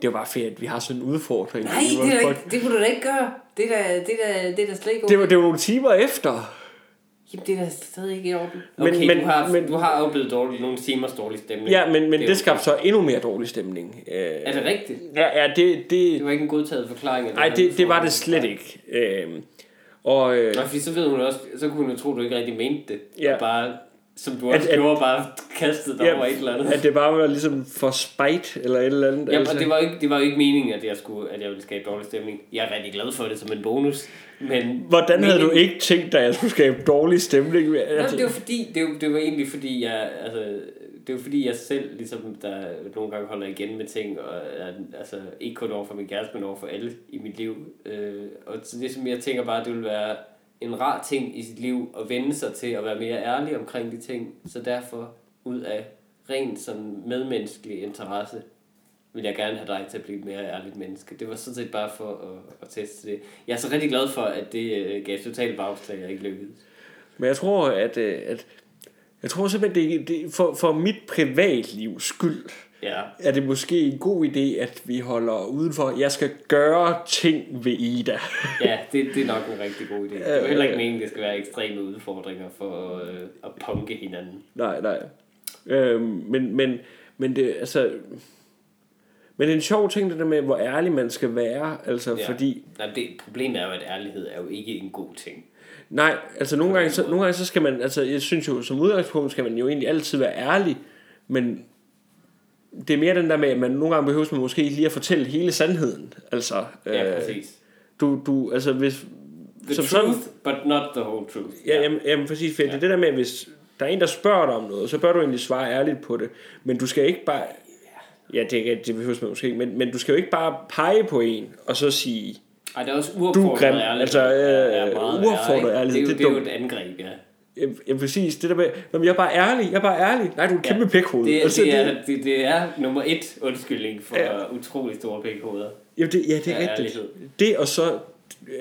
det var bare fedt, at vi har sådan en udfordring. Nej, det, er ikke, det kunne du da ikke gøre. Det er da, det er da, det er da slet ikke det var, det var nogle timer efter. Jamen, det er da stadig ikke i orden. Men- Okay, men- du, har, men- du har oplevet dårlig, nogle timers dårlig stemning. Ja, men, men det, det skabte så endnu mere dårlig stemning. Øh, Er det rigtigt? Ja, ja det, Det det, var ikke en godtaget forklaring. af nej, det, det var det slet ikke. Øhm, og øh, Nå, fordi så ved hun også, så kunne hun jo tro, du ikke rigtig mente det. Ja. Og bare, som du At- også at- gjorde, bare kastet dig Ja, over et eller andet. at det bare var ligesom for spejt, eller et eller andet. Ja, og det var, ikke, det var ikke meningen, at jeg, skulle, at jeg ville skabe dårlig stemning. Jeg er rigtig glad for det som en bonus. Men Hvordan havde du meningen- ikke tænkt dig, at jeg skulle skabe dårlig stemning? Nå, Altså, det var fordi, det var, det var egentlig fordi, jeg, altså, det var fordi, jeg selv ligesom, der nogle gange holder igen med ting, og altså, ikke kun over for min kæreste, men over for alle i mit liv. Øh, og så det, som jeg tænker bare, det vil være en rar ting i sit liv, at vende sig til at være mere ærlig omkring de ting. Så derfor, ud af rent sådan medmenneskelig interesse, vil jeg gerne have dig til at blive et mere ærligt menneske. Det var sådan set bare for at, at teste det. Jeg er så rigtig glad for, at det øh, gav totalt bagslag, jeg ikke lykkedes. Men jeg tror, at, øh, at jeg tror simpelthen, det, det for, for mit privatlivs skyld, Ja, er det måske en god idé, at vi holder udenfor. Jeg skal gøre ting ved Ida. ja det, det er nok en rigtig god idé. Det er jo heller ikke meningen, at det skal være ekstreme udfordringer for øh, at punke hinanden. nej, nej. Øhm, men, men, men det, altså... Men det er en sjov ting, det der med, hvor ærlig man skal være. Altså, ja. fordi... Nej, det, problemet er jo, at ærlighed er jo ikke en god ting. Nej, altså nogle gange, så, nogle gange så skal man... Altså, jeg synes jo, som udgangspunkt skal man jo egentlig altid være ærlig. Men det er mere den der med, at man nogle gange behøver man måske ikke lige at fortælle hele sandheden. Altså, Ja, præcis. du, du, altså hvis... The som truth, sådan- but not the whole truth. Ja, jamen, jamen præcis, for ja. det er det der med, at hvis der er en, der spørger dig om noget, så bør du egentlig svare ærligt på det. Men du skal ikke bare... Ja, det, det behøver man måske ikke, men, men du skal jo ikke bare pege på en, og så sige, Ej, det er også Du uopfordret grim. ærlighed. Altså, øh, meget uopfordret ærlighed, Det er, jo, det er jo et angreb, ja. Ja, ja præcis, det der med, Nå, men jeg er bare ærlig, jeg er bare ærlig. Nej, du er en kæmpe ja, pikhoved. Det, Altså, det, er, det, det er nummer et undskyldning for Ja. utrolig store pikhoveder. ja, det, ja, det er rigtigt. ærlighed. Det og så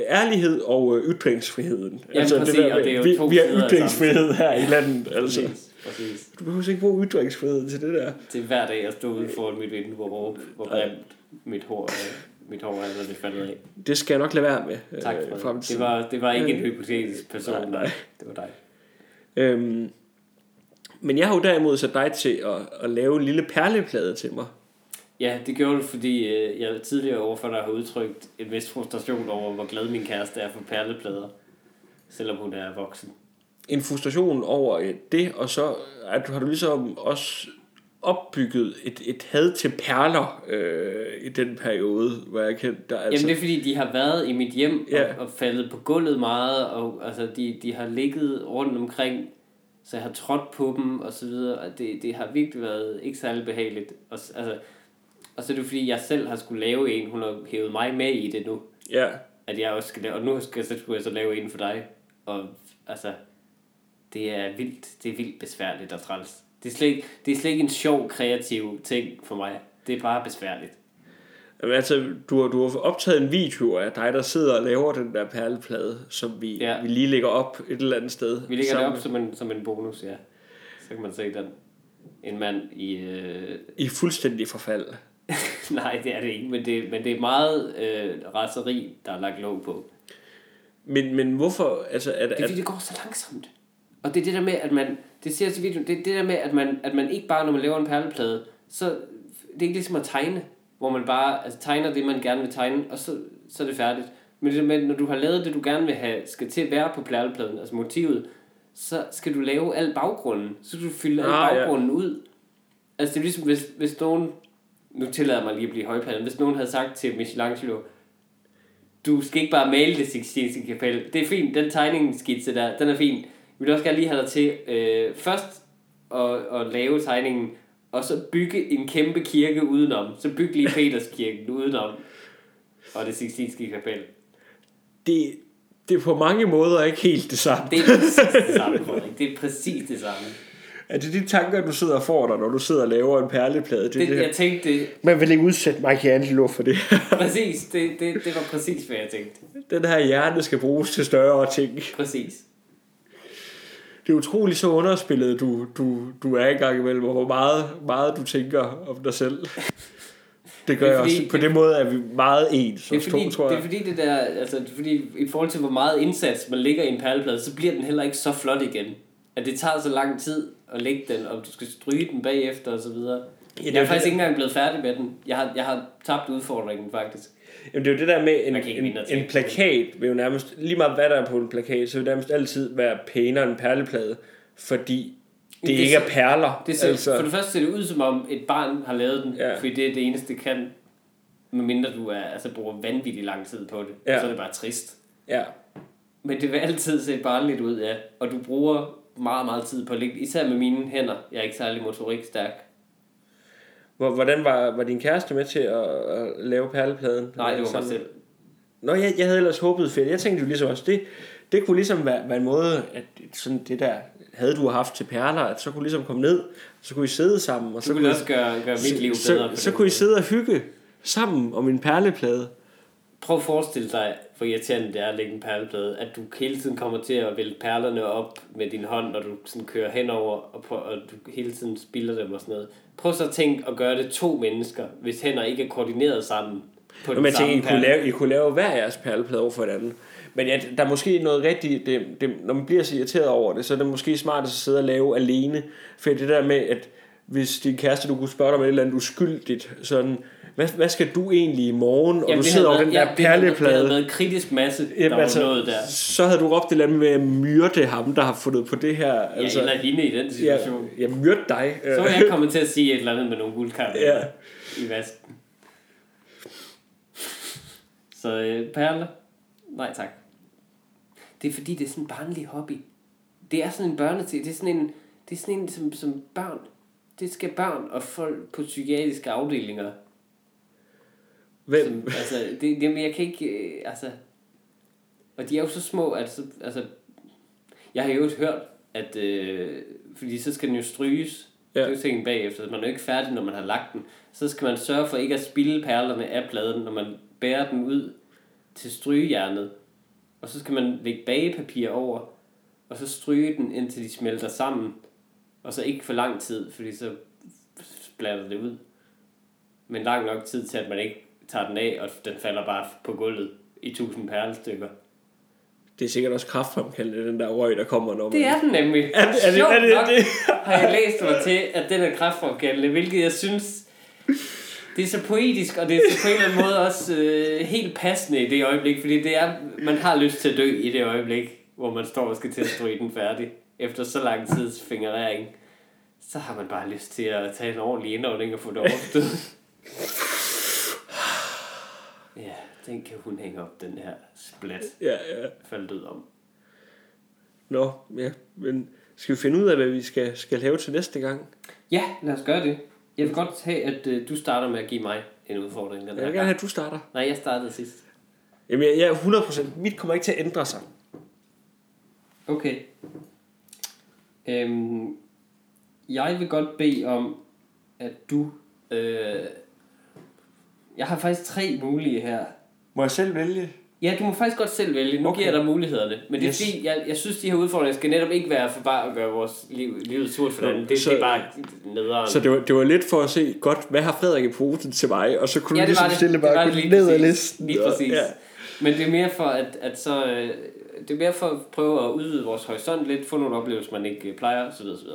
ærlighed og øh, ytringsfriheden. Jamen, præcis, og det er jo vi, to vi har ytringsfrihed her i landet. Altså. Præcis, præcis. Du behøver ikke bruge ytringsfrihed til det der. Det er hver dag at stå ude foran mit vindue og råbe, hvor grimt mit hår er. Mit hår er, det faldet af. Det skal jeg nok lade være med. Tak øh, for frem det. Det var, det var ikke en Øh, hypotetisk person, nej. nej. Det var dig. Øhm, men jeg har jo derimod sat dig til at, at lave en lille perleplade til mig. Ja, det gjorde du, fordi øh, jeg tidligere overfor dig har udtrykt en vis frustration over, hvor glad min kæreste er for perleplader. Selvom hun er voksen. En frustration over øh, det, og så at du har du ligesom også opbygget et, et had til perler øh, i den periode, hvor jeg kendte dig. Altså. Jamen det er fordi, de har været i mit hjem Ja. og, og faldet på gulvet meget, og altså, de, de har ligget rundt omkring, så jeg har trådt på dem og så videre, og det, det har virkelig været ikke særlig behageligt. Og, altså, og så er det fordi, jeg selv har skulle lave en, hun har hævet mig med i det nu, Ja. at jeg også skal lave, og nu skal, så skulle jeg så lave en for dig, og altså, det er vildt, det er vildt besværligt og træls. Det er, slet ikke, det er slet ikke en sjov, kreativ ting for mig. Det er bare besværligt. Jamen, altså, du har, du har optaget en video af dig, der sidder og laver den der perleplade, som vi, ja. Vi lige lægger op et eller andet sted. Vi lægger det sammen op som en, som en bonus, ja. Så kan man se den. En mand i... Øh... I fuldstændig forfald. Nej, det er det ikke, men det, men det er meget øh, raseri, der er lagt låg på. Men, men hvorfor, altså, at, Det er at, fordi, det går så langsomt. Og det er det der med, at man... Det siger til videoen, det er det der med, at man, at man ikke bare, når man laver en perleplade, så det er ikke ligesom at tegne, hvor man bare altså, tegner det, man gerne vil tegne, og så, så er det færdigt. Men det der med, når du har lavet det, du gerne vil have, skal til at være på perlepladen, altså motivet, så skal du lave al baggrunden. Så skal du fylde al Ah, ja. baggrunden ud. Altså det er ligesom, hvis, hvis nogen... Nu tillader mig lige at blive højpandet. Hvis nogen havde sagt til Michelangelo, du skal ikke bare male det Sixtinske kapel. Det er fint, den tegningsskitse der, den er fin. Vi vil også gerne lige have dig til øh, først at, at lave tegningen, og så bygge en kæmpe kirke udenom. Så byg lige Peterskirken udenom. Og det Sixtinske kapel. det, det er på mange måder ikke helt det samme. Det er præcis det samme, Frederik. Det er præcis det samme. Er det de tanker, du sidder og får dig, når du sidder og laver en perleplade? Det, Det, det, jeg tænkte, det, Man vil ikke udsætte Michelangelo for det. præcis, det, det, det var præcis, hvad jeg tænkte. Den her hjerne skal bruges til større ting. Præcis. Det er utroligt så underspillet, du, du, du er i gang imellem, og hvor meget, meget du tænker om dig selv. Det gør Det er jeg fordi- også. På den måde er vi meget ens. Det er, fordi, to, tror det jeg. er fordi det der, altså det er fordi i forhold til hvor meget indsats man lægger i en perleplade, så bliver den heller ikke så flot igen. At det tager så lang tid at lægge den, og du skal stryge den bagefter og så videre. det jeg er faktisk det- ikke engang blevet færdig med den. Jeg har, jeg har tabt udfordringen faktisk. Jamen, det er jo det der med en, en, en tabe. plakat, vil jo nærmest, lige meget hvad der er på en plakat, så vil det nærmest altid være pænere end en perleplade, fordi det, Det ikke er perler. Det ser, altså, For det første ser det ud som om et barn har lavet den, Ja. fordi det er det eneste, det kan. Medmindre du er, altså, bruger vanvittig lang tid på det. Ja. Så er det bare trist. ja. Men det vil altid se barnligt ud, ja. Og du bruger meget, meget tid på at lægge, især med mine hænder. Jeg er ikke særlig motorik stærk. Hvor- Hvordan var, var din kæreste med til at, at lave perlepladen? Nej, det var mig selv. Nå, jeg, jeg havde ellers håbet fedt. Jeg tænkte jo ligesom også, det, det kunne ligesom være, være en måde, at sådan det der, havde du haft til perler, at så kunne ligesom komme ned, så kunne I sidde sammen, og så Så kunne også gøre, gøre mit liv så, bedre. så, så den kunne I sidde og hygge sammen om en perleplade. Prøv at forestille dig, hvor irriterende det er at lægge en perleplade, at du hele tiden kommer til at vælge perlerne op med din hånd, når du sådan kører henover, og, på, og du hele tiden spilder dem og sådan noget. Prøv så at tænke at gøre det to mennesker, hvis hænder ikke er koordineret sammen på den man samme tænker, I kunne, lave, I kunne lave hver jeres perleplade over for hinanden. Men ja, der er måske noget rigtigt, det, det, når man bliver så irriteret over det, så er det måske smart at sidde og lave alene. For det der med, at hvis din kæreste, du kunne spørge dig om et eller andet uskyldigt, sådan, hvad, hvad skal du egentlig i morgen, og Jamen, du det sidder over den der ja, det havde- Det perleplade. havde været en kritisk masse, der Jamen, var altså, noget der. så havde du råbt et eller andet med at myrde ham, der har fundet på det her. Ja, Altså, eller hende i den ja, situation. ja, myrde dig. Så var jeg kommet til at sige et eller andet med nogle guldkampe Ja. i vasken. Så øh, perler? Nej tak. Det er fordi, det er sådan en barnlig hobby. Det er sådan en børneting. Det er sådan en, det er sådan en som, som børn. Det skal børn og folk på psykiatriske afdelinger. Hvem? Som, altså, det, jamen, jeg kan ikke... Øh, altså... Og de er jo så små, at... Så, altså, jeg har jo hørt, at... Øh, fordi så skal den jo stryges. Ja. Det er jo tingen bagefter. Man er jo ikke færdig, når man har lagt den. Så skal man sørge for ikke at spille perlerne af pladen, når man bærer den ud til strygejernet. Og så skal man lægge bagepapir over, og så stryge den, indtil de smelter sammen. Og så ikke for lang tid, fordi så splatter det ud. Men lang nok tid til, at man ikke tager den af, og den falder bare på gulvet i tusind perlestykker. Det er sikkert også kraftfremkaldende, den der røg, der kommer, når man... Det er den nemlig. Er det- er det- er det- nok det? har jeg læst mig til, at den er kraftfremkaldende, hvilket jeg synes, det er så poetisk, og det er så på en eller anden måde også øh, helt passende i det øjeblik, fordi det er, man har lyst til at dø i det øjeblik, hvor man står og skal til at stryge den færdig. Efter så lang tids fingerering, så har man bare lyst til at tage en ordentlig indånding og få det overstået. den kan hun hænge op, den her splat Ja, ja. faldt ud om. Nå, ja, men skal vi finde ud af, hvad vi skal, skal lave til næste gang? Ja, lad os gøre det. Jeg vil godt have, at øh, du starter med at give mig en udfordring. Den Jeg vil gerne gang. have, at du starter. Nej, jeg startede sidst. Jamen, jeg, jeg er 100%. Mit kommer ikke til at ændre sig. Okay. Øhm, jeg vil godt bede om, at du... Øh, jeg har faktisk tre mulige her. Må jeg selv vælge? Ja, du må faktisk godt selv vælge. Nu Okay. giver jeg dig mulighederne. Men det er Yes. fordi, jeg, jeg synes, de her udfordringer skal netop ikke være for bare at gøre vores liv, livet surt for dem. Det, så- det er bare nederen. Så det var, det var lidt for at se, godt, hvad har Frederik i posen til mig? Og så kunne ja, du det ligesom det. stille det bare det lige ned ad listen. Lige præcis. Ja. Men det er mere for, at, at så... øh, Det er mere for at prøve at udvide vores horisont lidt, få nogle oplevelser, man ikke øh, plejer, osv. osv.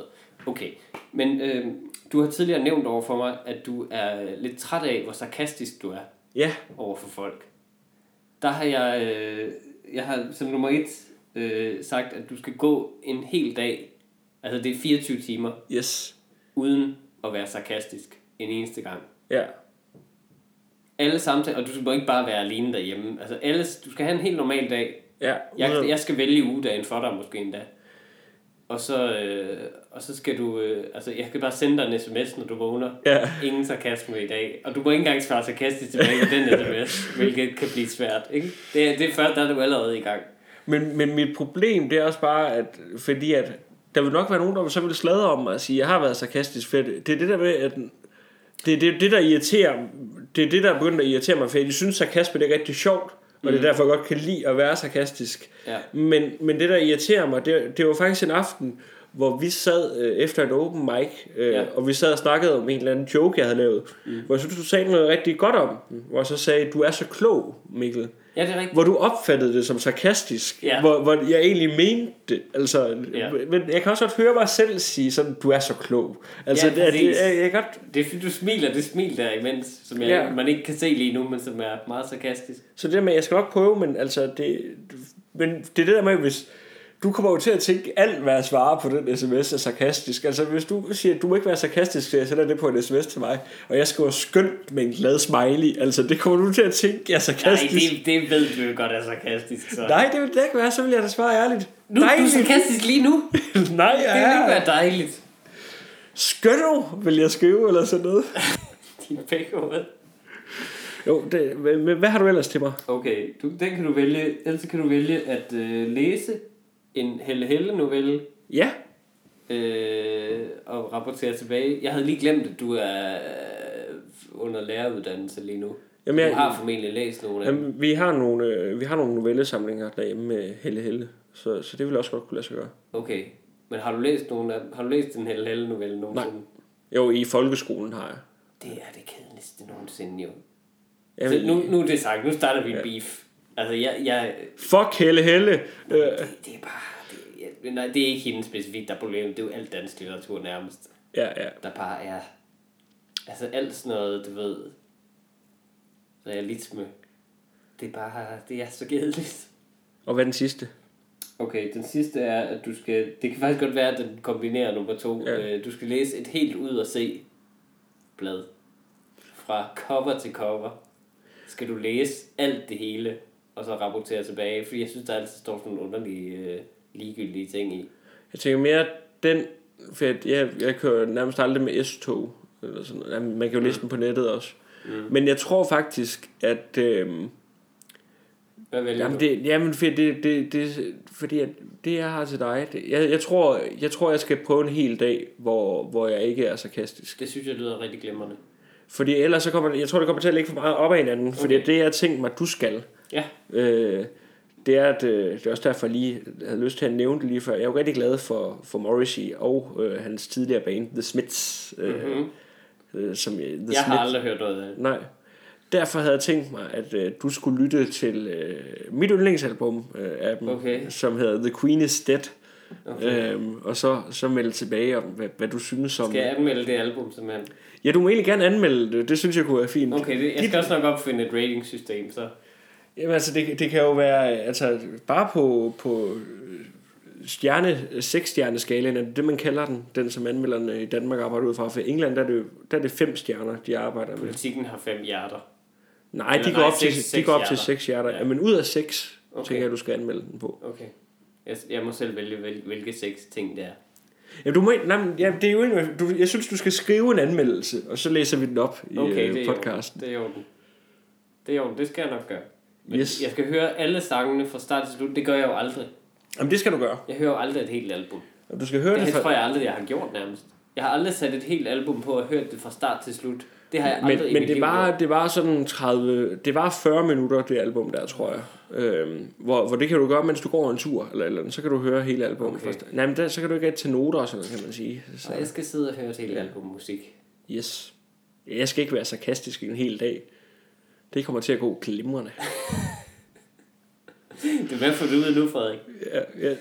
Okay, men øh, du har tidligere nævnt over for mig, at du er lidt træt af, hvor sarkastisk du er ja, over for folk. Der har jeg, øh, jeg har som nummer et øh, sagt, at du skal gå en hel dag, altså det er 24 timer, yes. uden at være sarkastisk en eneste gang. Ja. Alle samtaler, og du må ikke bare være alene derhjemme. Altså alle, du skal have en helt normal dag. Ja, Jeg, jeg skal vælge ugedagen for dig måske endda. Og så, øh, og så skal du, øh, altså jeg skal bare sende dig en sms, når du vågner. Ja. Ingen sarkasme i dag. Og du må ikke engang svare sarkastisk tilbage på den sms, hvilket kan blive svært. Ikke? Det, det er først, der er du allerede i gang. Men, men mit problem, det er også bare, at fordi at der vil nok være nogen, der så vil sladre om mig og sige, jeg har været sarkastisk, for det det er det der med, at det er det, det, der irriterer, det er det, der er begyndt at irritere mig, for jeg synes, sarkasme det er rigtig sjovt, og det er derfor, jeg godt kan lide at være sarkastisk. Ja. Men, men det, der irriterer mig, det, det var faktisk en aften, hvor vi sad øh, efter en open mic, øh, Ja. og vi sad og snakkede om en eller anden joke, jeg havde lavet, mm. hvor jeg synes, du sagde noget rigtig godt om den, hvor jeg så sagde, du er så klog, Mikkel. Ja, det er rigtigt. Hvor du opfattede det som sarkastisk, Ja. hvor, hvor jeg egentlig mente det. Altså, Ja. Men jeg kan også godt høre mig selv sige sådan, du er så klog. Altså, Ja, det, er- det, jeg, jeg kan godt, Det er du smiler det smil der imens, som jeg, Ja. man ikke kan se lige nu, men som er meget sarkastisk. så det der med, jeg skal nok prøve, men altså, det, men det er det der med, hvis du kommer jo til at tænke, alt hvad jeg svarer på den sms er sarkastisk. Altså, hvis du siger, at du må ikke være sarkastisk, så jeg sender det på en sms til mig, og jeg skriver skønt med en glad smiley, altså, det kommer du til at tænke, jeg er Nej, sarkastisk. det, det ved du jo godt er sarkastisk. Så. Nej, det vil det ikke være, så vil jeg da svare ærligt. Nu er du sarkastisk lige nu. Nej, Det ja. ville ikke være dejligt. Skønno, vil jeg skrive, eller sådan noget. Din pækhoved. Jo, det, men hvad har du ellers til mig? Okay, du, den kan du vælge. Ellers så kan du vælge at øh, læse en Helle Helle novelle Ja, øh, og rapportere tilbage. Jeg havde lige glemt, at du er øh, under læreruddannelse lige nu. Jamen, du jeg- har formentlig læst nogle af dem. jamen, vi, har nogle, øh, vi har nogle novellesamlinger derhjemme med Helle Helle, så, så det vil også godt kunne lade sig gøre. Okay, men har du læst nogle af? Har du læst en Helle Helle novelle nogensinde? Jo, i folkeskolen har jeg. Det er det kedeligste nogensinde jo. Jamen, Så nu, nu er det sagt, nu starter vi en beef. Altså, jeg, jeg, Fuck Helle Helle! Øh, det, det er bare... Det, jeg, nej, det er ikke hende specifikt, der er problemet. Det er jo alt dansk litteratur nærmest. ja, ja. Der bare er... Altså alt sådan noget, du ved... Realisme. Det er bare... Det er så kedeligt. Og hvad er den sidste? Okay, den sidste er, at du skal... Det kan faktisk godt være, at den kombinerer nummer to. Ja. Øh, Du skal læse et helt ud og se blad. Fra cover til cover. Skal du læse alt det hele, og så rapportere tilbage. Fordi jeg synes, der altid står sådan nogle underlige, øh, ligegyldige ting i. Jeg tænker mere, den... For jeg, jeg, jeg kører nærmest aldrig med S-tog. Eller sådan noget. Jamen, man kan jo læse den på nettet også. Mm. Men jeg tror faktisk, at... Øh, Hvad vælger Jamen, du? det, jamen for det, det, det, fordi at det jeg har til dig, det, jeg, jeg, tror, jeg tror, jeg skal prøve en hel dag, hvor, hvor jeg ikke er sarkastisk. Det synes jeg lyder rigtig glimrende. Fordi ellers så kommer, jeg tror, det kommer til at ligge for meget op ad hinanden, okay. fordi det jeg tænkt mig, du skal, Ja. øh, det er, at, øh, det er også derfor, jeg lige havde lyst til at nævne det lige før. Jeg er jo rigtig glad for, for Morrissey og øh, hans tidligere band, The Smiths. Øh, Mm-hmm. øh, som, øh, The Jeg har aldrig hørt noget af det. Nej. Derfor havde jeg tænkt mig, at øh, du skulle lytte til øh, mit yndlingsalbum øh, af dem, Okay. som hedder The Queen is Dead. Okay. Øhm, og så, så melde tilbage om, hvad, hvad du synes om Skal jeg anmelde det album simpelthen? Ja, du må egentlig gerne anmelde det. Det synes jeg kunne være fint. Okay, det, jeg skal også nok opfinde et ratingsystem, så... Jamen altså, det, det kan jo være, altså bare på, på øh, stjerne, 6 stjerne skalaen, er det det, man kalder den, den som anmelderne i Danmark arbejder ud fra. For i England, der er det, jo- der er det fem stjerner, de arbejder med. Politikken har fem hjerter. Nej, Eller de går nej, op til, seks- de går op til seks 6 hjerter. Ja. Ja. men ud af 6, Okay. okay. tænker jeg, du skal anmelde den på. Okay. Jeg, jeg må selv vælge, hvil- hvilke seks ting det er. Ja, du må, ikke- nej, men, ja, det er jo ikke, du, jeg synes, du skal skrive en anmeldelse, og så læser vi den op i Okay, okay, det er podcasten. Det er i orden. Det er i orden, det skal jeg nok gøre. Men Yes. jeg skal høre alle sangene fra start til slut. Det gør jeg jo aldrig. Jamen, det skal du gøre. Jeg hører jo aldrig et helt album. Og Du skal høre Det det, her tror fra, jeg aldrig, jeg har gjort nærmest. Jeg har aldrig sat et helt album på og hørt det fra start til slut. Det har jeg aldrig men, i men det var, gjort. det var sådan 30, det var 40 minutter, det album der, tror jeg. Øhm, hvor, hvor det kan du gøre, mens du går en tur, eller, eller så kan du høre hele albumet Okay. først. Nej, men der, så kan du ikke til noter og sådan noget, kan man sige. Så, Så jeg skal sidde og høre et helt album musik. yes. Jeg skal ikke være sarkastisk en hel dag. Det kommer til at gå glimrende. Det hvad får du ud nu, Frederik? Ja, ja.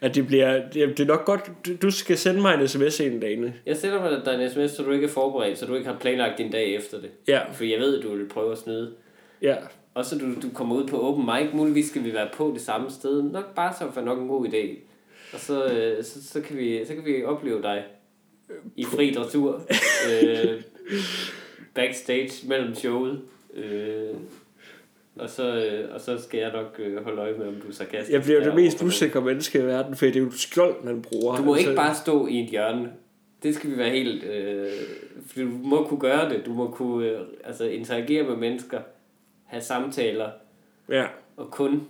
At det bliver, det, er nok godt, du, skal sende mig en sms en dag. Jeg sender mig dig en sms, så du ikke er forberedt, så du ikke har planlagt din dag efter det. Ja, For jeg ved, at du vil prøve at snyde. ja. Og så du, du kommer ud på open mic, muligvis skal vi være på det samme sted. Nok bare så for nok en god idé. Og så, øh, så, så, kan vi, så kan vi opleve dig i fri retur. øh, backstage mellem showet. Øh, og, så, øh, og så skal jeg nok øh, holde øje med, om du er sarkastisk. Jeg bliver det mest usikre menneske i verden, for det er jo skjold, man bruger. Du må Altså, ikke bare stå i et hjørne. Det skal vi være helt... Øh, for du må kunne gøre det. Du må kunne øh, altså interagere med mennesker, have samtaler, Ja. og kun...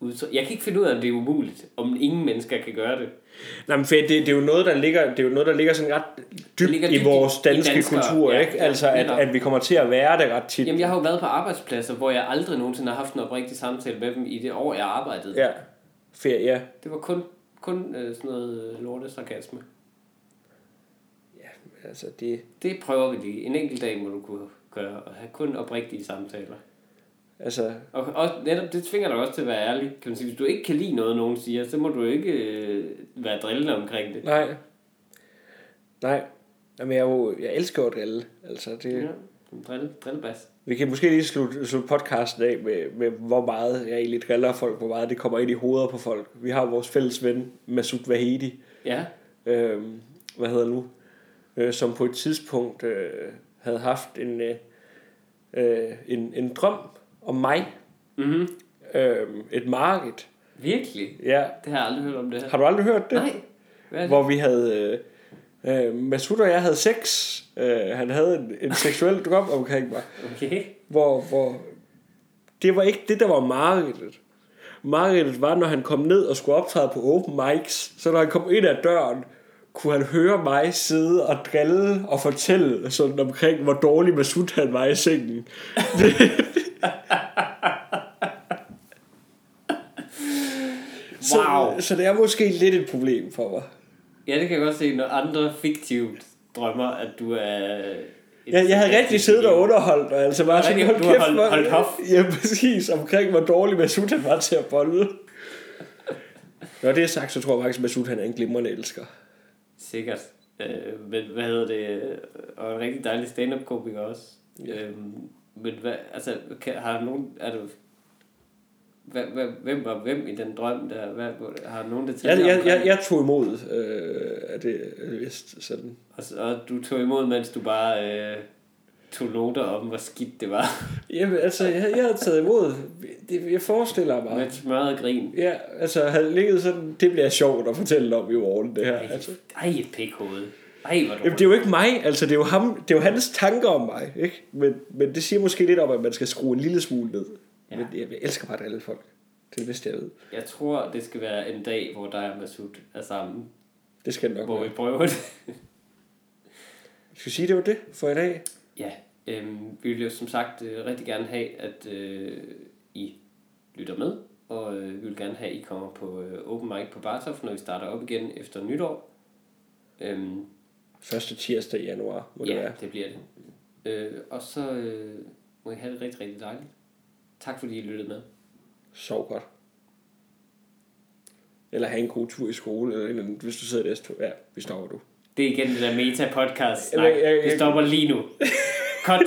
udtryk- Jeg kan ikke finde ud af, om det er umuligt, om ingen mennesker kan gøre det. Nej, men for det, det, er jo noget, der ligger, det er jo noget, der ligger sådan ret dybt i dybt i- vores i danske danskere, kultur, ja, ikke? ja, Altså, at, at vi kommer til at være det ret tit. Jamen, jeg har jo været på arbejdspladser, hvor jeg aldrig nogensinde har haft en oprigtig samtale med dem i det år, jeg arbejdede. Ja, ferie, ja. Det var kun, kun øh, sådan noget øh, lortesarkasme. Altså, det, Det prøver vi lige. En enkelt dag må du kunne gøre, og have kun oprigtige samtaler. Altså, Og, og netop, det tvinger dig også til at være ærlig. Kan man sige, hvis du ikke kan lide noget, nogen siger, så må du ikke øh, være drillende omkring det. nej. Nej. Jamen, jeg, jo, jeg elsker jo at drille. Altså, det, Ja, en drill, drillbas. Vi kan måske lige slutte, slutte podcasten af med, med, hvor meget jeg egentlig driller folk, hvor meget det kommer ind i hovedet på folk. Vi har vores fælles ven, Masoud Vahedi, Ja, øh, hvad hedder nu, øh, som på et tidspunkt øh, havde haft en, øh, øh, en, en drøm om mig, mm-hmm. øh, et marked. virkelig. Ja. Det har jeg aldrig hørt om det her. Har du aldrig hørt det? Nej, det? Hvor vi havde, øh, øh, Masoud og jeg havde sex. Øh, han havde en, en seksuel drøm omkring mig. Okay. hvor, hvor det var ikke det, der var markedet. Markedet var, når han kom ned og skulle optræde på open mics, så når han kom ind ad døren, kunne han høre mig sidde og drille og fortælle sådan omkring, hvor dårlig Masud han var i sengen. Wow. Så, så det er måske lidt et problem for mig. Ja, det kan jeg godt se, når andre fiktivt drømmer, at du er... et Jeg, havde rigtig siddet og underholdt, og altså bare sådan, hold kæft, holdt- holdt hof. Ja, præcis, omkring hvor dårlig Masud han var til at bolle. Når det er sagt, så tror jeg faktisk, at Masud han er en glimrende elsker. Sikkert. Øh, men hvad hedder det? Og en rigtig dejlig stand-up komiker også. Ja. Øhm, men hvad, altså, kan, har nogen, er du, hvad, hvad, hvem var hvem i den drøm der? Hvad, har nogen detaljer Jeg, jeg, omkring jeg, jeg tog imod øh, at det er vist sådan. Og, og du tog imod, mens du bare øh, tog noter om, hvor skidt det var. Jamen, altså, jeg, jeg havde taget imod. Det, jeg forestiller mig. Med et smørret grin. Ja, altså, havde ligget sådan, det bliver sjovt at fortælle om i morgen, det her. Ej, Altså. ej et pikhoved. Ej, hvor Jamen, det er jo ikke mig, altså, det er jo, ham, det er jo hans tanker om mig, ikke? Men, men det siger måske lidt om, at man skal skrue en lille smule ned. Ja. Men jeg, jeg elsker bare at drille folk. Det er det bedste, jeg ved. Jeg tror, det skal være en dag, hvor dig og Masud er sammen. Det skal det nok Hvor være. vi prøver det. Skal vi sige, det var det for i dag? Ja, øhm, vi vil jo som sagt øh, rigtig gerne have, at øh, I lytter med, og øh, vi vil gerne have, at I kommer på øh, open mic på Bartof, når vi starter op igen efter nytår. Øhm, Første tirsdag i januar, må det ja, være. det bliver det. Øh, og så øh, må I have det rigtig, rigtig dejligt. Tak fordi I lyttede med. Sov godt. Eller have en god tur i skole, eller, eller hvis du sidder i det Ja, vi stopper du. Det er igen det der meta-podcast-snak. Jamen, jeg- jeg- Det stopper lige nu. Cut.